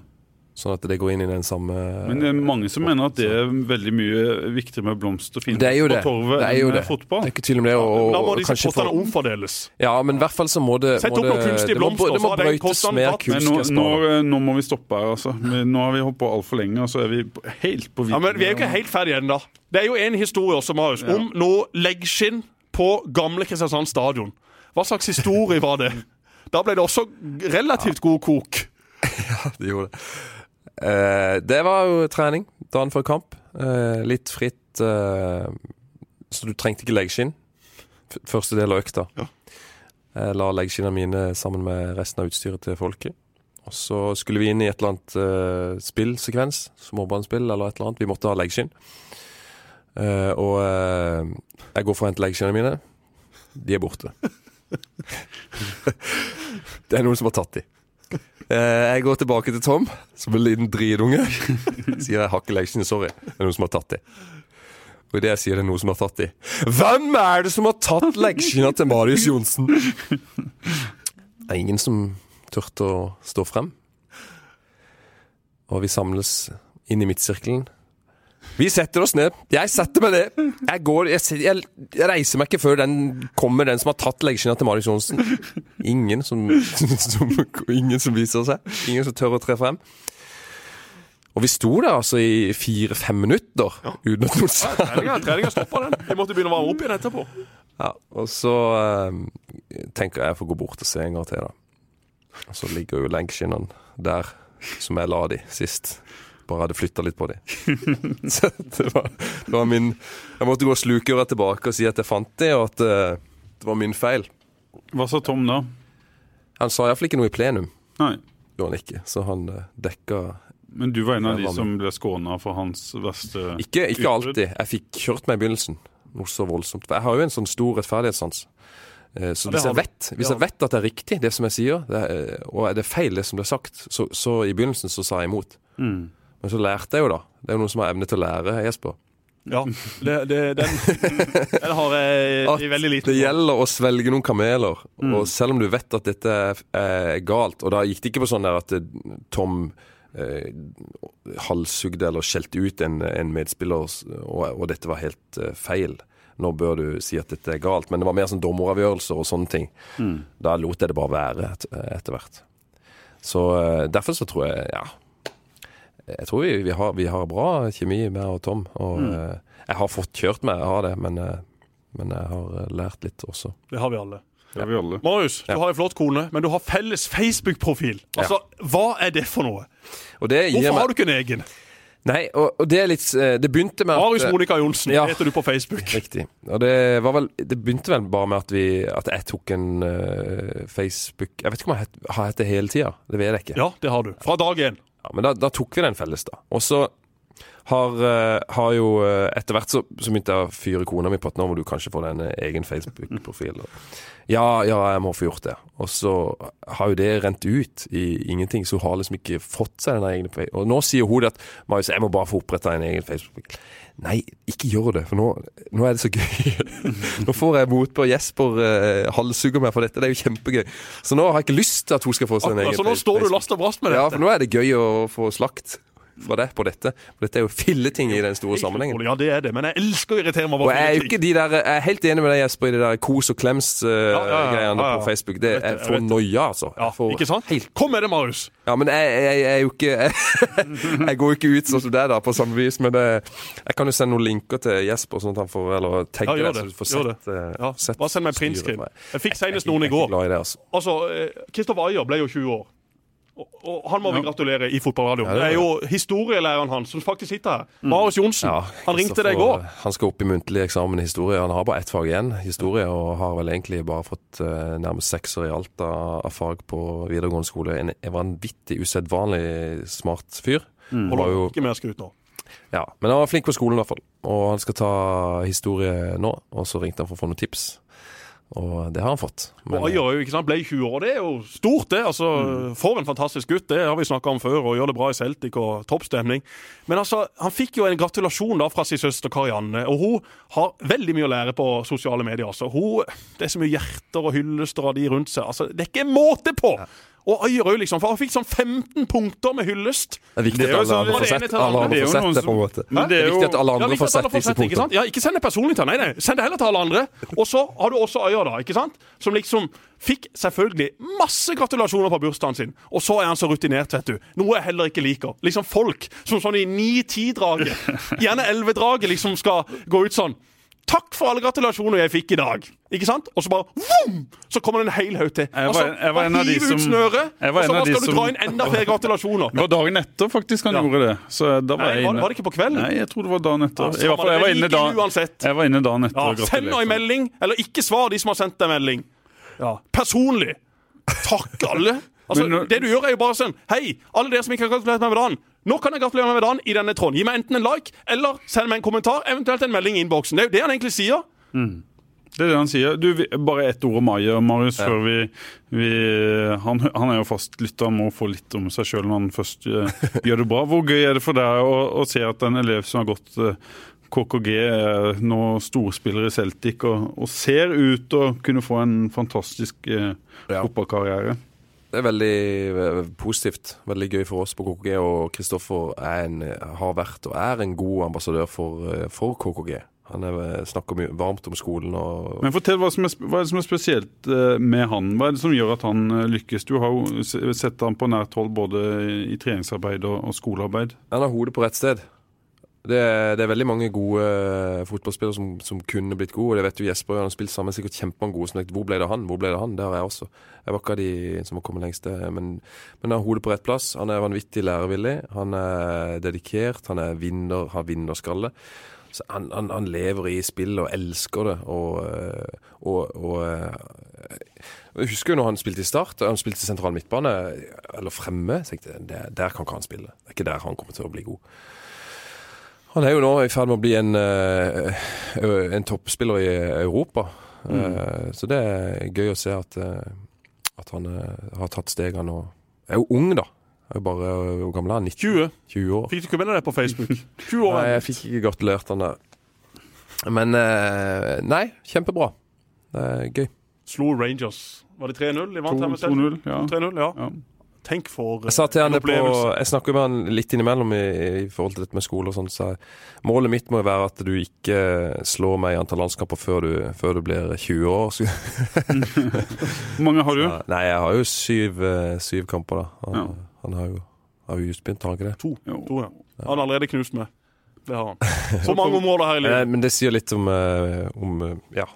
Sånn at det går inn i den samme Men det er mange som mener at det er veldig mye viktigere med blomster og fint på torvet Det enn det. fotball. Det er ikke tvil om det. Og, Da må og disse kanskje for, omfordeles. ja, men i hvert fall så må det Sett opp noen det, blomster, det må, det må så har den brøytes mer tatt. Nå, nå, nå må vi stoppe her, altså. Nå har vi holdt på altfor lenge, og så er vi helt på Ja, men Vi er jo ikke helt ferdige ennå. Det er jo en historie også, Marius, om noe leggskinn på gamle Kristiansand stadion. Hva slags historie var det? Da ble det også relativt god kok. Ja, Det gjorde det. Eh, det var jo trening dagen før kamp. Eh, litt fritt, eh, så du trengte ikke leggskinn. Første del av økta. Ja. Jeg la leggskinnene mine sammen med resten av utstyret til folket. Og så skulle vi inn i et eller annet eh, spillsekvens, småbarnsspill eller et eller annet. Vi måtte ha leggskinn. Eh, og eh, jeg går for å hente leggskinnene mine. De er borte. det er noen som har tatt de. Eh, Jeg går tilbake til Tom, som en liten dritunge. Sier jeg har ikke leksene, sorry. Det er noen som har tatt de. Og idet jeg sier det er noen som har tatt de Hvem er det som har tatt leksene til Marius Johnsen? Det er ingen som turte å stå frem. Og vi samles inn i midtsirkelen. Vi setter oss ned. Jeg setter meg ned. Jeg, går, jeg, jeg, jeg reiser meg ikke før den kommer, den som har tatt leggskinna til Marius Johnsen. Ingen som, som, ingen som viser seg. Ingen som tør å tre frem. Og vi sto der altså i fire-fem minutter uten at noen sa ja, treninga stoppa den. Vi måtte begynne å varme opp igjen etterpå. ja, Og så uh, tenker jeg jeg får gå bort og se en gang til, da. Og så ligger jo leggskinnene der som jeg la de sist. Bare hadde flytta litt på dem. så det var, det var min Jeg måtte gå og slukøra tilbake og si at jeg fant det, og at uh, det var min feil. Hva sa Tom da? Han sa iallfall ikke noe i plenum. Nei. Gjorde han ikke, så han uh, dekka Men du var en av de som ble skåna for hans verste Ikke, ikke alltid. Jeg fikk kjørt meg i begynnelsen. Noe så voldsomt. For jeg har jo en sånn stor rettferdighetssans. Eh, Så hvis jeg vet Hvis jeg vet at det er riktig, det som jeg sier, det er, og er det feil, det som blir sagt, så, så i begynnelsen så sa jeg imot. Mm. Men så lærte jeg jo, da. Det er jo noen som har evne til å lære, Jesper. Ja, det, det, den, den har jeg i veldig liten det gjelder å svelge noen kameler. Mm. Og selv om du vet at dette er, galt, og da gikk det ikke på sånn der at eh, Tom eh, halshugde eller skjelte ut en, en medspiller, og, og dette var helt eh, feil. Nå bør du si at dette er galt. Men det var mer sånn dommeravgjørelser og sånne ting. Da lot jeg det bare være et, etter hvert. Så eh, derfor så tror jeg, ja Jeg tror vi, vi, har, vi har bra kjemi, meg og Tom. Og eh, jeg har fått kjørt meg, jeg har det, men, eh, men jeg har eh, lært litt også. Det har vi alle. Ja. har vi alle. Marius, du Ja. har en flott kone, men du har felles Facebook-profil. Altså, Hva er det for noe? Og det gir Hvorfor meg har du ikke en egen? Nei, og, og det er litt Det begynte med at Marius Monica Johnsen Ja. heter du på Facebook. Riktig. Og det var vel Det begynte vel bare med at vi At jeg tok en uh, Facebook Jeg vet ikke om jeg het- har hett det hele tida. Det vet jeg ikke. Ja, det har du. Fra dag én. Ja, men da, da tok vi den felles, da. Og så har, eh, har jo eh, Etter hvert så, så begynte jeg å fyre kona mi på at nå må du kanskje få deg en egen Facebook-profil. Og, Ja, ja, jeg må få gjort det. Og så har jo det rent ut i ingenting, så hun har liksom ikke fått seg den egne Facebook. Og nå sier hun at Marius, jeg må bare få oppretta en egen Facebook. Nei, ikke gjør det, for nå, nå er det så gøy. nå får jeg motbør. Jesper eh, halshugger meg for dette, det er jo kjempegøy. Så nå har jeg ikke lyst til at hun skal få seg en egen Facebook. Så nå står du last og brast med dette? ja, for nå er det gøy å få slakt fra deg på dette. For dette er jo filleting i den store sammenhengen. Ja, det er det. Men jeg elsker å irritere meg Og jeg er jo ikke de der Jeg er helt enig med deg, Jesper, i det der kos og klems-greiene ja, ja. på Facebook. Det er for noia, altså. Ja, ikke sant? Helt, Kom med det, Marius. ja, men jeg, jeg, jeg er jo ikke jeg, går jo ikke ut sånn som deg, da, på samme vis. Men det, jeg kan jo sende noen linker til Jesper, sånn at han får Eller tagge Ja, det, så du får sett, eh, Ja, sett bare send meg printscreen. Jeg fikk senest noen i går. altså. Altså, eh, Kristoffer Ayer ble jo 20 år. Og, han må vi gratulere i fotballradioen. Ja, det det er er jo historielæreren hans som faktisk sitter her. Marius Johnsen. Ja, han ringte deg i går. Han skal opp i muntlig eksamen i historie. Han har bare ett fag igjen, historie, og har vel egentlig bare fått uh, nærmest sekser i alt av, av fag på videregående skole. En, vanvittig, usedvanlig smart fyr. Holder jo, ikke mer skryt nå. ja, men han var flink på skolen i hvert fall. Og han skal ta historie nå, og så ringte han for å få noen tips. Og det har han fått. Men, Og Ayer er jo, ikke sant, ble 20 år, det er jo stort, det. altså, Mm. For en fantastisk gutt. Det har vi snakka om før, og gjør det bra i Celtic og toppstemning. Men altså, han fikk jo en gratulasjon da fra sin søster Karianne, og hun har veldig mye å lære på sosiale medier. altså. Hun, Det er så mye hjerter og hyllester av de rundt seg. altså, Det er ikke måte på! Og Øyer òg, liksom. For han fikk sånn 15 punkter med hyllest. Det er viktig at sånn- alle andre får sett, det alle andre. får sett det, på en måte. Men det Det er viktig at alle andre får sett disse punktene. Ja, ikke send det personlig til han. Nei, nei. Send det heller til alle andre. Og så har du også Øyer, da. ikke sant? Som liksom fikk selvfølgelig masse gratulasjoner på bursdagen sin. Og så er han så rutinert, vet du. Noe jeg heller ikke liker. Liksom folk som sånn i 9-10-draget, gjerne 11-draget, liksom skal gå ut sånn. Takk for alle gratulasjoner jeg fikk i dag. Ikke sant? Og så bare vom! Så kommer det en hel haug til. Og så var- jeg var en av de hive ut som- snøret, og så bare skal du som- dra inn enda flere gratulasjoner. Det var dagen etter faktisk han Ja. gjorde det. Så da var Nei, jeg inne. var det ikke på kvelden? Nei, jeg tror det var dagen etter. Ja, I hvert fall, jeg var inne da. Jeg var inne dagen etter Ja, og Send nå en melding, eller ikke svar de som har sendt deg melding. Ja, Personlig. Takk alle. Altså, Men det du gjør, er jo bare sånn Hei, alle dere som ikke har gratulert meg med dagen. Nå kan jeg gratulere meg med dagen i denne tråden. Gi meg enten en like eller send meg en kommentar, eventuelt en melding i innboksen. Det er jo det han egentlig sier. Det er det han sier. Du, bare ett ord om Maya, Marius, før vi, vi han, han er jo fastlytter, han må få litt om seg sjøl når han først eh, gjør det bra. Hvor gøy er det for deg å, å se at en elev som har gått eh, KKG, er nå storspiller i Celtic og, og ser ut til å kunne få en fantastisk eh, Ja. Det er veldig eh, positivt. Veldig gøy for oss på KKG. Og Kristoffer er har vært og er en god ambassadør for, eh, for KKG. Han er, eh, snakker mye varmt om skolen og Men fortell hva, som er, hva er det som er spesielt med han? Hva er det som gjør at han lykkes? Du har jo sett han på nært hold både i treningsarbeid og, og skolearbeid. Han har hodet på rett sted. Det er, det er veldig mange gode eh, fotballspillere som, som kunne blitt gode. og Det vet jo Jesper. Han har spilt sammen sikkert kjempemange gode. Som hvor ble det han? Hvor ble det han? Det har jeg også. Jeg var ikke av de som har kommet lengst. eh, Men, men han har hodet på rett plass. Han er vanvittig lærevillig. Han er dedikert. Han er vinner, har vinnerskalle. Så han, han, han lever i spillet og elsker det. Og, eh, og, og Jeg husker jo når han spilte i Start, han spilte sentral midtbane, eller fremme. Tenkte jeg, der, der kan ikke han spille. Det er ikke der han kommer til å bli god. Han er jo nå i ferd med å bli en, eh, en toppspiller i Europa. Mm. Så det er gøy å se at, eh, at han eh, har tatt stegene og Er jo ung, da. Er jo bare eh, Hvor gammel er han? 20. 20 år. Fikk du ikke med deg det på Facebook? 20 år. Nei, jeg fikk ikke gratulert han der. Men eh, Nei, kjempebra. Det er gøy. Slo Rangers. Var det 3-0? De vant her med selv? 2-0, ja. 3-0, ja. Tenk for Jeg sa til han en det på. Jeg snakker med han litt innimellom i, i forhold til dette med skole og sånn. Så målet mitt må jo være at du ikke slår meg i antall landskamper før du, før du blir 20 år. Hvor mange har du? Ja, nei, jeg har jo syv, eh, syv kamper, da. Han, Ja. han har jo har jo just begynt, har han ikke det? To. To ja. Han har allerede knust meg. Det har han. På mange områder her i Eh, livet. Men det sier litt om, eh, om eh, ja.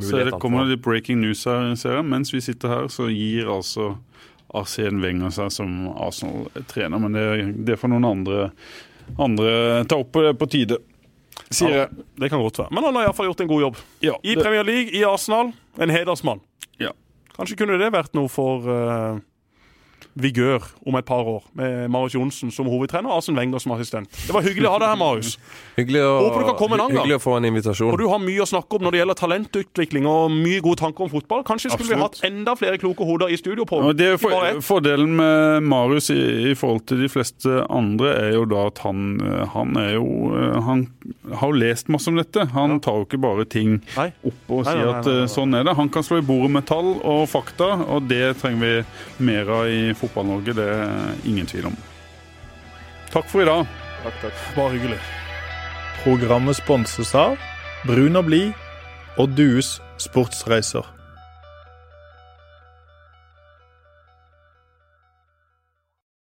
Så det kommer litt breaking news her. Ser jeg. Mens vi sitter her, så gir altså Arsene Wenger seg som Arsenal-trener. Men det, det får noen andre, andre ta opp på, tide, sier Ja, det kan godt være. Men han har iallfall gjort en god jobb. Ja, I Premier League, i Arsenal. En hedersmann. Ja. Kanskje kunne det vært noe for uh, Vigør om et par år, med Marius Johnsen som hovedtrener og Arsen Wenger som assistent. Det var hyggelig å ha deg her, Marius. Hyggelig å, Håper du kan komme en annen gang. hyggelig å få en invitasjon. Og du har mye å snakke om når det gjelder talentutvikling og mye gode tanker om fotball. Kanskje skulle vi hatt enda flere kloke hoder i studio på ja, det er for. Fordelen med Marius i, i forhold til de fleste andre er jo da at han, eh, han er jo eh, Han har jo lest masse om dette. Han tar jo ikke bare ting Nei. opp og sier at eh, sånn er det. Han kan slå i bordet med tall og fakta, og det trenger vi mer av i Fotball-Norge. Det er ingen tvil om. Takk for i dag. Takk, takk. Bare hyggelig. Programmet sponses av Brun og blid og Dues sportsreiser.